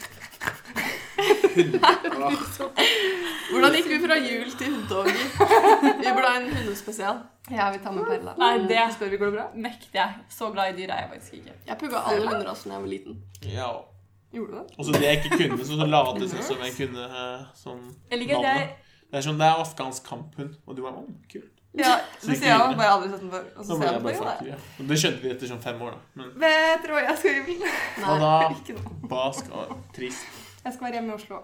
(laughs) Hvordan gikk vi fra jul til hundedager? Vi burde ha en hundespesial. Ja, vi tar med Perla. Nei, det Spør vi går det bra? nekter jeg. Så glad i dyr er jeg faktisk ikke. Jeg pugga alle hunderasene da jeg var liten. Ja. Gjorde du det? Og så det jeg ikke kunne, så, så late det som jeg kunne sånn Jeg liker det. jeg Det er sånn, det er afghansk kamphund, og du er å, kult. Ja, sier jeg jo. Bare aldri sett den før. Og så ser jeg på det, ja. Det skjønte vi etter sånn fem år, da. Men Vet dere hva jeg skal gjøre? hva Nei. da? Ikke noe. Hva skal Trist. Jeg skal være hjemme i Oslo.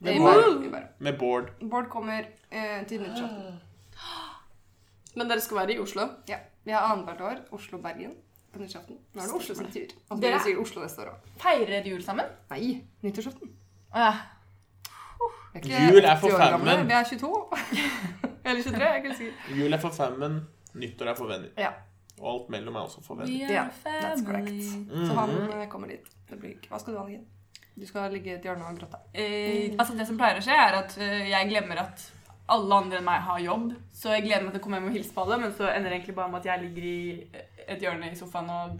Med Bård. Med Bård. Bård kommer eh, til nyttårsaften. (gasps) Men dere skal være i Oslo? Ja. Vi har annethvert år Oslo-Bergen på nyttårsaften. Nå er det Oslo sin tur. Og Dere- sier Oslo neste år òg. feirer jul sammen. Nei, nyttårsaften. Ah, ja. Jul er for 80 femmen. Vi er 22. (laughs) Eller 23, jeg er ikke sikker. Jul er for femmen, nyttår er for venner. Ja, Og alt mellom er også for venner. Ja, that's correct. family. så han eh, kommer dit. Det blir Hva skal du, ha, Anniken? Du skal ligge i et hjørne og gråte. Eh, altså Det som pleier å skje, er at eh, jeg glemmer at alle andre enn meg har jobb. Så jeg gleder meg til å komme hjem og hilse på alle, men så ender det egentlig bare med at jeg ligger i et hjørne i sofaen og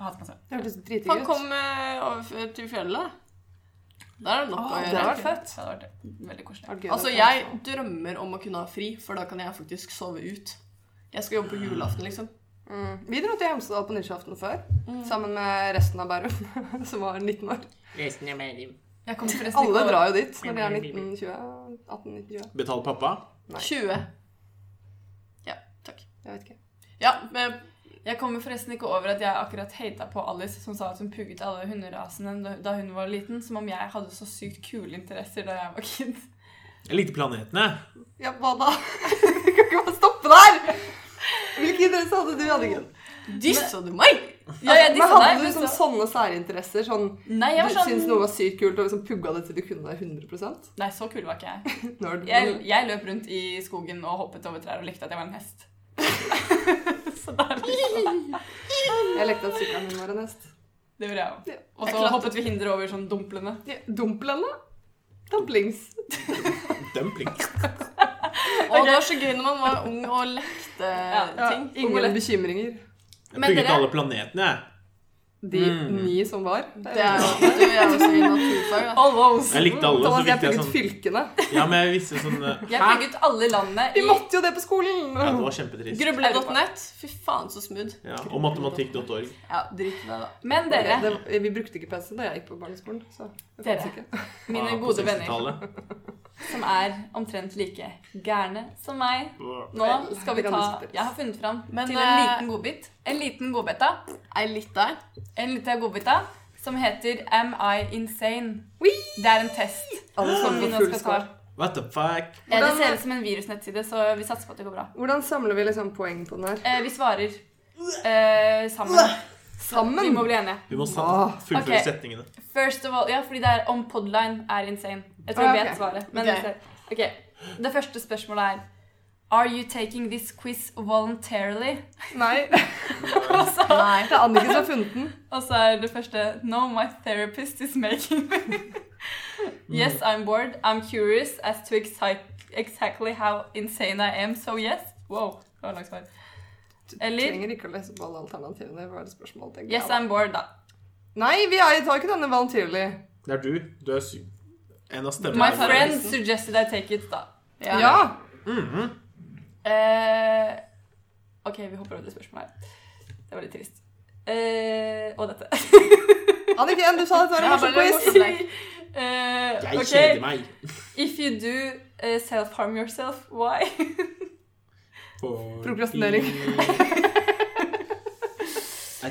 hater meg selv. Det hørtes dritgøy ut. Han kom eh, over til fjellet. Der er det nok å det gjøre. hadde vært fett. Det hadde vært veldig koselig. Altså, jeg drømmer om å kunne ha fri, for da kan jeg faktisk sove ut. Jeg skal jobbe på julaften, liksom. mm. Vi dro til Hemsedal på nyttårsaften før, Mm. sammen med resten av Bærum, (laughs) som var 19 år. Resten av Bærum. Alle drar jo dit når de er 1920. 18-19-20. Betal pappa? Nei. 20. Ja, takk. Jeg vet ikke. Ja, men Jeg kommer forresten ikke over at jeg akkurat hata på Alice, som sa at hun pugget alle hunderasene da- hun var liten, som om jeg hadde så sykt kule interesser da jeg var kid. Jeg likte planetene. Ja, hva da? (laughs) Du kan ikke bare stoppe der! Hvilke interesser hadde du, Anniken? dissa du meg? Ja, jeg Men hadde deg, du liksom sånne særinteresser? Sånn, Nei, jeg du var sånn syntes noe var sykt kult og liksom pugga det til du kunne det 100 Nei, så kul var ikke jeg. (laughs) Jeg. Jeg løp rundt i skogen og hoppet over trær og likte at jeg var en hest. (laughs) så liksom. Jeg lekte at sykkelen min var en hest. Det gjorde jeg òg. Og så hoppet vi hinder over sånn dumplende. Ja, Dumplene? Dumplings. (laughs) Dumpling. (laughs) Og det var så gøy når man var ung og lekte Ja, ting. Ingen bekymringer. Jeg bygget alle planetene, jeg. De Mm. ni som var. Det er jo du er også i naturfag, da. Alvos. Jeg likte alle, Thomas, jeg jeg pugget sånn fylkene. Ja, men jeg visste sånn eh, Jeg Hæ? bygget alle landene Vi måtte jo det på skolen! Ja, det var kjempetrist. Gruble.net. Fy faen, så smooth. Ja, og matematikk.org. Ja, drit i det, da. Men dere, Det, vi brukte ikke PC da jeg gikk på barneskolen. Så Dere. mine Ja, gode venner, som er omtrent like gærne som meg Nå skal vi ta. Jeg har funnet fram Men, til en eh, liten godbit. En liten godbita. Ei lita. En liten godbita som heter Am I Insane? Det er en test som vi nå skal ta. What the fuck? Ja, Det ser ut som en virusnettside, så vi satser på at det går bra. Hvordan samler vi liksom poeng på den her? Eh, vi svarer eh, sammen. Sammen? Vi må bli enige. Vi må Ah, fullføre okay. setningene. First of all, ja, fordi det er om podline er insane. Jeg tror Ah, jeg ok. vet svaret. Men okay. Okay. Det første spørsmålet er Are you taking this quiz voluntarily? Nei. (laughs) Så, Nei. Det er Anniken som har funnet den. og så er det første No, my therapist is making me. (laughs) yes, I'm bored. I'm curious as to exactly how insane I am, so yes. Wow, det var langt svar. Du Eller- trenger ikke å lese på alle alternativene. Det spørsmålet, tenker Yes, jeg Yes, I'm bored, da. Nei, vi er- tar ikke denne voluntarily. Det er du. Du er syk. En av stemmene. My friend friend suggested I take it, da. Ja. Mhm. Eh, ok, vi hopper over det spørsmålet her. Det var litt trist. Uh, og dette. (laughs) Anniken, du sa dette var en Ja, morsom quiz. Eh, Jeg kjeder meg. If you do uh, self-harm yourself? Why? (laughs) Prokrastinering. (laughs)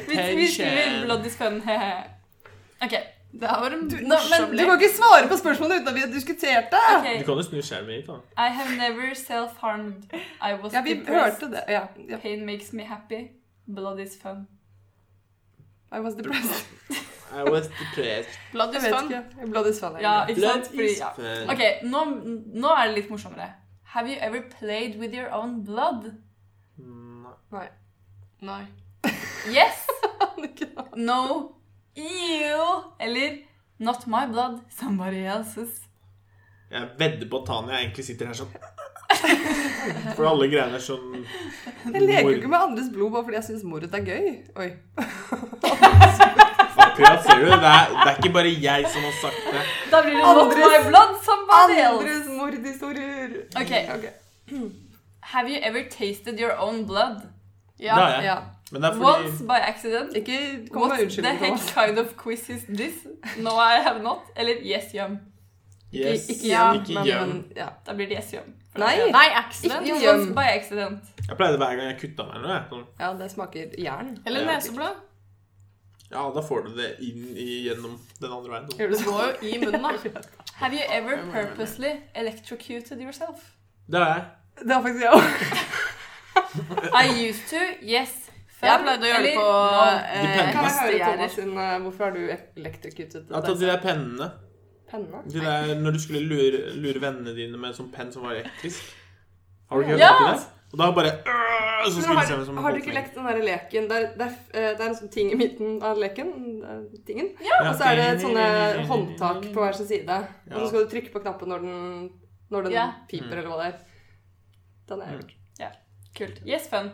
vi, skriver blood is fun. hehe. OK. Det var en Du, men du kan ikke svare på spørsmålet uten at vi har diskutert det! Okay. Du kan jo snu skjermen hit, da. I have never self-harmed. I was Ja, vi depressed. hørte det. Ja. ja. Pain makes me happy. Blood is fun. I was depressed. I was depressed. Blood is fun. ikke. Blood is fun. Ja? Blood Fordi, is ja. fun. Ok, nå, nå er det litt morsommere. Have you ever played with your own blood? Nei. Nei. Yes. (laughs) No. Ew. Eller not my blood, somebody else's. Jeg vedder på at Tanya egentlig sitter her sånn. (laughs) For alle greiene er sånn Jeg leker jo ikke med andres blod bare fordi jeg syns mord er gøy. Oi. (laughs) Akkurat, ser du. Det er, det er ikke bare jeg som har sagt det. Da blir det not my blood, somebody else. Andres mordhistorier. Ok. Have you ever tasted your own blood? Ja. Det har jeg. Ja. Men det er fordi Once by accident? Ikke kom What med the heck kind of quiz is this? No, I have not. Eller yes, yum. Yes, Ikke yum, ikke men, gjør. men ja. Da blir det yes, yum. Nei. Nei, accident. Ikke- Once by accident. Jeg pleide hver gang jeg kutta meg noe. Ja, det smaker jern. Eller Ja. neseblod. Ja, da får du det inn i, gjennom den andre veien. Det går jo i munnen, da. (laughs) Have you ever purposely electrocuted yourself? Det har jeg. Det har faktisk jeg òg. (laughs) I used to, yes. Før, Jeg pleide å gjøre det på no. eh, Depends. Kan jeg høre. Thomas sin eh, Hvorfor har du electrocuted Jeg har tatt de der pennene. Penne? De der, når du skulle lure, lure vennene dine med en sånn penn som var elektrisk. Har du ikke hørt Ja! om det? Og da bare øh, Så har, som har du ikke lekt den der leken? Det er, det, er, eh, det er en sånn ting i midten av leken. eh, Tingen. Ja, Og så er det sånne håndtak på hver sin side. Og så skal du trykke på knappen når den, når den Ja. piper, eller hva det er. Den er lurt. Kult. Yes, fun.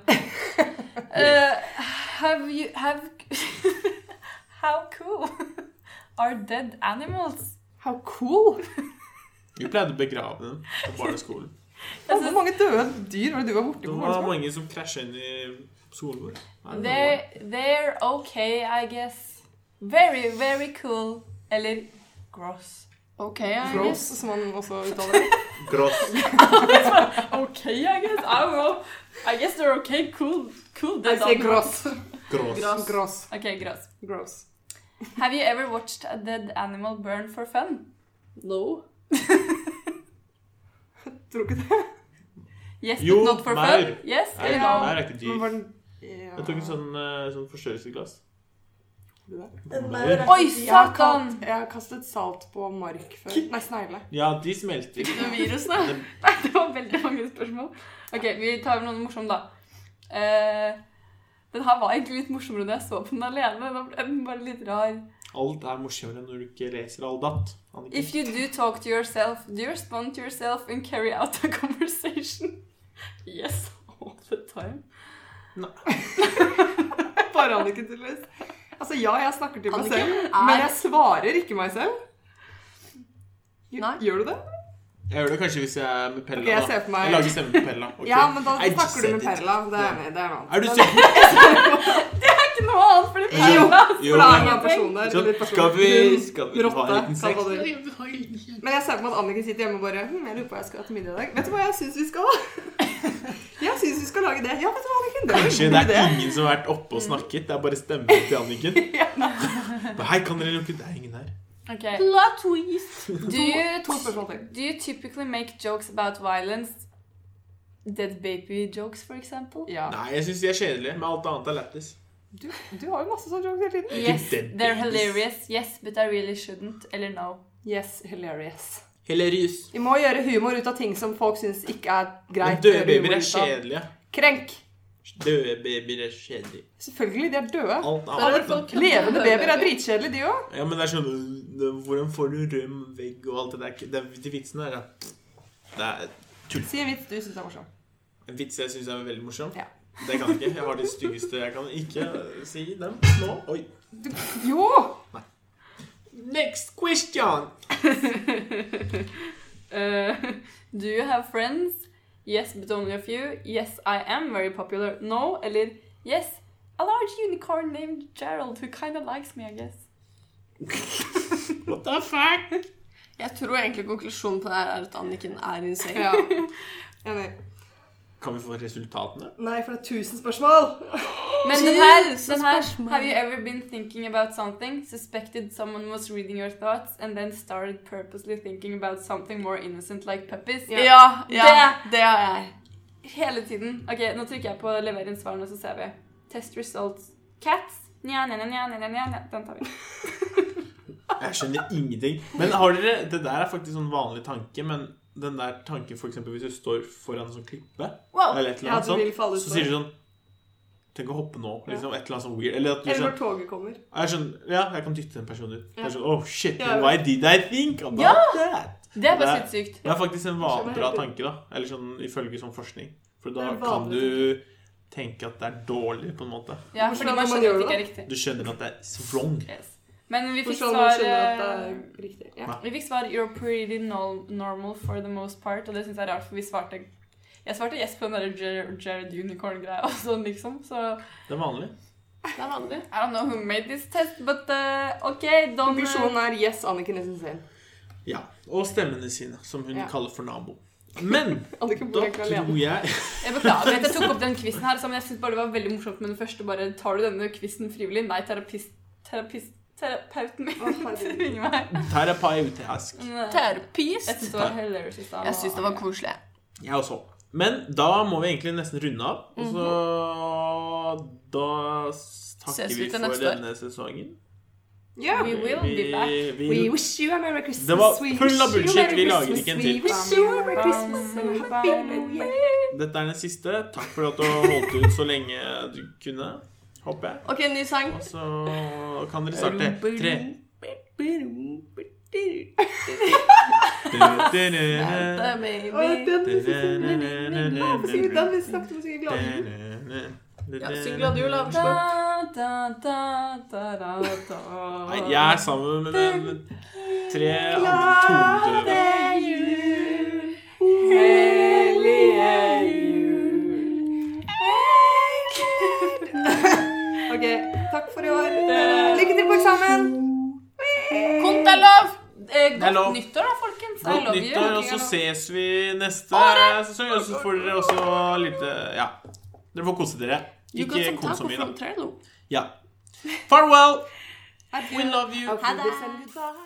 Uh, (laughs) have you, have, (laughs) how cool (laughs) are dead animals? How cool! Vi pleide å begrave dem på barneskolen. Og synes... mange døde dyr var det du var borti Det var mange som krasja inn i skolen vår. Nei, det var- They're, they're okay, I guess. Very, very cool. Eller gross. OK, I Gross, guess. som man også uttaler det. (laughs) Gross. (laughs) Okay, I guess. I don't know. I guess they're okay, cool, cool. I say gross. gross. Gross. Gross. Ok, gross. Gross. Have you ever watched a dead animal burn for fun? No. (laughs) Tror ikke det. Yes, Jo, but not for mer. fun? Yes, Nei, eller det no? er ikke dyr. den ja. Jeg tok en sånn, eh, sånn forstørrelsesglass. Oi, satan! Jeg har kastet salt på mark før. Nei, snegle. Ja, de smelter. De virusene. (laughs) Det var veldig mange spørsmål. Ok, vi tar noen morsomme da. Uh, den her var egentlig litt morsommere da jeg så på den alene. Da ble den bare litt rar. Alt er morsommere når du ikke leser All Anniken. If you do talk to yourself, do you respond to yourself and carry out a (laughs) conversation? Yes, all the time. (laughs) Bare Anniken, tydeligvis. Altså, ja, jeg snakker til meg Anniken selv, er- men jeg svarer ikke meg selv. Gj- Nei. Gjør du det? Jeg gjør det kanskje hvis jeg er med Pella. Ok, jeg da. ser for meg- Jeg lager stemme på Pella. ok? Ja, men da I just snakker du med it. Perla. Det er. Det er noe Er du sikker? (laughs) Ikke noe annet, for det Jo, er Jo, skal vi, skal vi ha en liten sex? Men jeg ser på meg at Anniken sitter hjemme og bare hm, Jeg lurer på hva jeg skal ha til middag i dag. Vet du hva jeg syns vi skal? (laughs) Jeg syns vi skal lage det. Ja, vet du hva, Anniken? Det Kanskje det er ingen som har vært oppe og snakket. Det er bare stemmen til Anniken. (laughs) Men Hei, kan dere lukke Det er ingen her. Okay. Plot twist. Do you, do you typically make jokes about violence? Dead baby jokes, for example? Ja. Nei, jeg syns de er kjedelige. Men alt annet er lættis. Du, du har jo masse sånne jokes hele tiden. Yes, they're hilarious. Yes, but I really shouldn't. Eller no. Yes, hilarious. Hilarious. Vi må gjøre humor ut av ting som folk syns ikke er greit. Men døde babyer er kjedelige. Krenk. Døde babyer er kjedelige. Selvfølgelig, de er døde. Alt alt, kødde Levende babyer er dritkjedelige, de òg. Ja, men det er sånn Hvordan får du røm vegg og alt det der? Det er de vitsene er. Det er tull. Si en vits du syns er morsom. en vits jeg syns er veldig morsom. Ja. Det kan jeg ikke. Jeg har de styggeste. Jeg kan ikke si dem nå. Oi. Jo! Next question. Uh, (laughs) do you have friends? Yes, but only a few. Yes, I am very popular. No, eller yes, a large unicorn named Gerald who kind of likes me, I guess. (laughs) What the fuck? Jeg tror egentlig konklusjonen på det her er at Anniken er insane. Ja. (laughs) Enig. Kan vi få resultatene? Nei, for det er 1000 spørsmål. Men den her, den her. Have you ever been thinking about something, suspected someone was reading your thoughts, and then started purposely thinking about something more innocent like puppies? Ja, ja, det har jeg. Hele tiden. Ok, nå trykker jeg på lever inn svarene, så ser vi. Test results. Cats. Nja, nja, nja, nja, nja. Den tar vi. Jeg skjønner ingenting. Men har dere Det der er faktisk sånn vanlig tanke, men den der tanken eksempel hvis du står foran en sånn klippe, Wow. eller et eller annet ja, sånt, så sier du sånn Tenk å hoppe nå. Liksom, et eller annet sånn weird. Eller at du Eller sånn når toget kommer. jeg skjønner, Ja, jeg kan dytte en person ut. Det Ja. er sånn Oh shit, Ja, why did I think about Ja! that? Det er bare er- sykt. Det er faktisk en vanlig bra tanke, da. Eller sånn ifølge sånn forskning. For da kan du tenke at det er dårlig, på en måte. Ja, for fordi man skjønner at det ikke er riktig. Du skjønner at det er wrong. Yes. Men vi fikk svar eh. Ja. Vi fikk svar 'you're pretty no normal for the most part', og det syns jeg er rart, for vi svarte Jeg svarte yes på den der Jared, Jared Unicorn-greia og sånn, liksom, så Det er vanlig. Det er vanlig. I don't know who made this test, but uh, OK, don't Konklusjonen er yes, Anniken is insane. Ja. Og stemmene sine, som hun Ja. kaller for nabo. Men (laughs) da tror jeg Jeg beklager at jeg tok opp den quizen her, men jeg syns bare det var veldig morsomt med den første. Bare tar du denne quizen frivillig? Nei, terapist, terapist terapeuten min herregud. tvinger meg. Terapeutisk. Terapist. Jeg syns det var hilarious i stad. Jeg syns det var koselig. Jeg også. Men da må vi egentlig nesten runde av. Og så Da takker vi for denne sesongen. Ja. We will be back. vi, We wish you a Merry Christmas. Det var full av bullshit. Vi lager ikke en We til. Dette er den siste. Takk for at du holdt ut så lenge du kunne. Håper jeg. OK, ny sang. Og så kan dere starte. Tre. Den vil jeg si- Den vil snakke om å si jul. Ja, syng glad jul. Nei, jeg er sammen med, den tre andre tonedøve. År. Lykke til på eksamen. Kont er lov! Eh, Det godt nyttår, da, folkens. I Godt love nyttår, you. og så ses vi neste sesong. Og så får dere også litt Ja. Dere får kose dere. Ikke kom så mye, da. Ja. Farewell! We love you. Ha goodbye.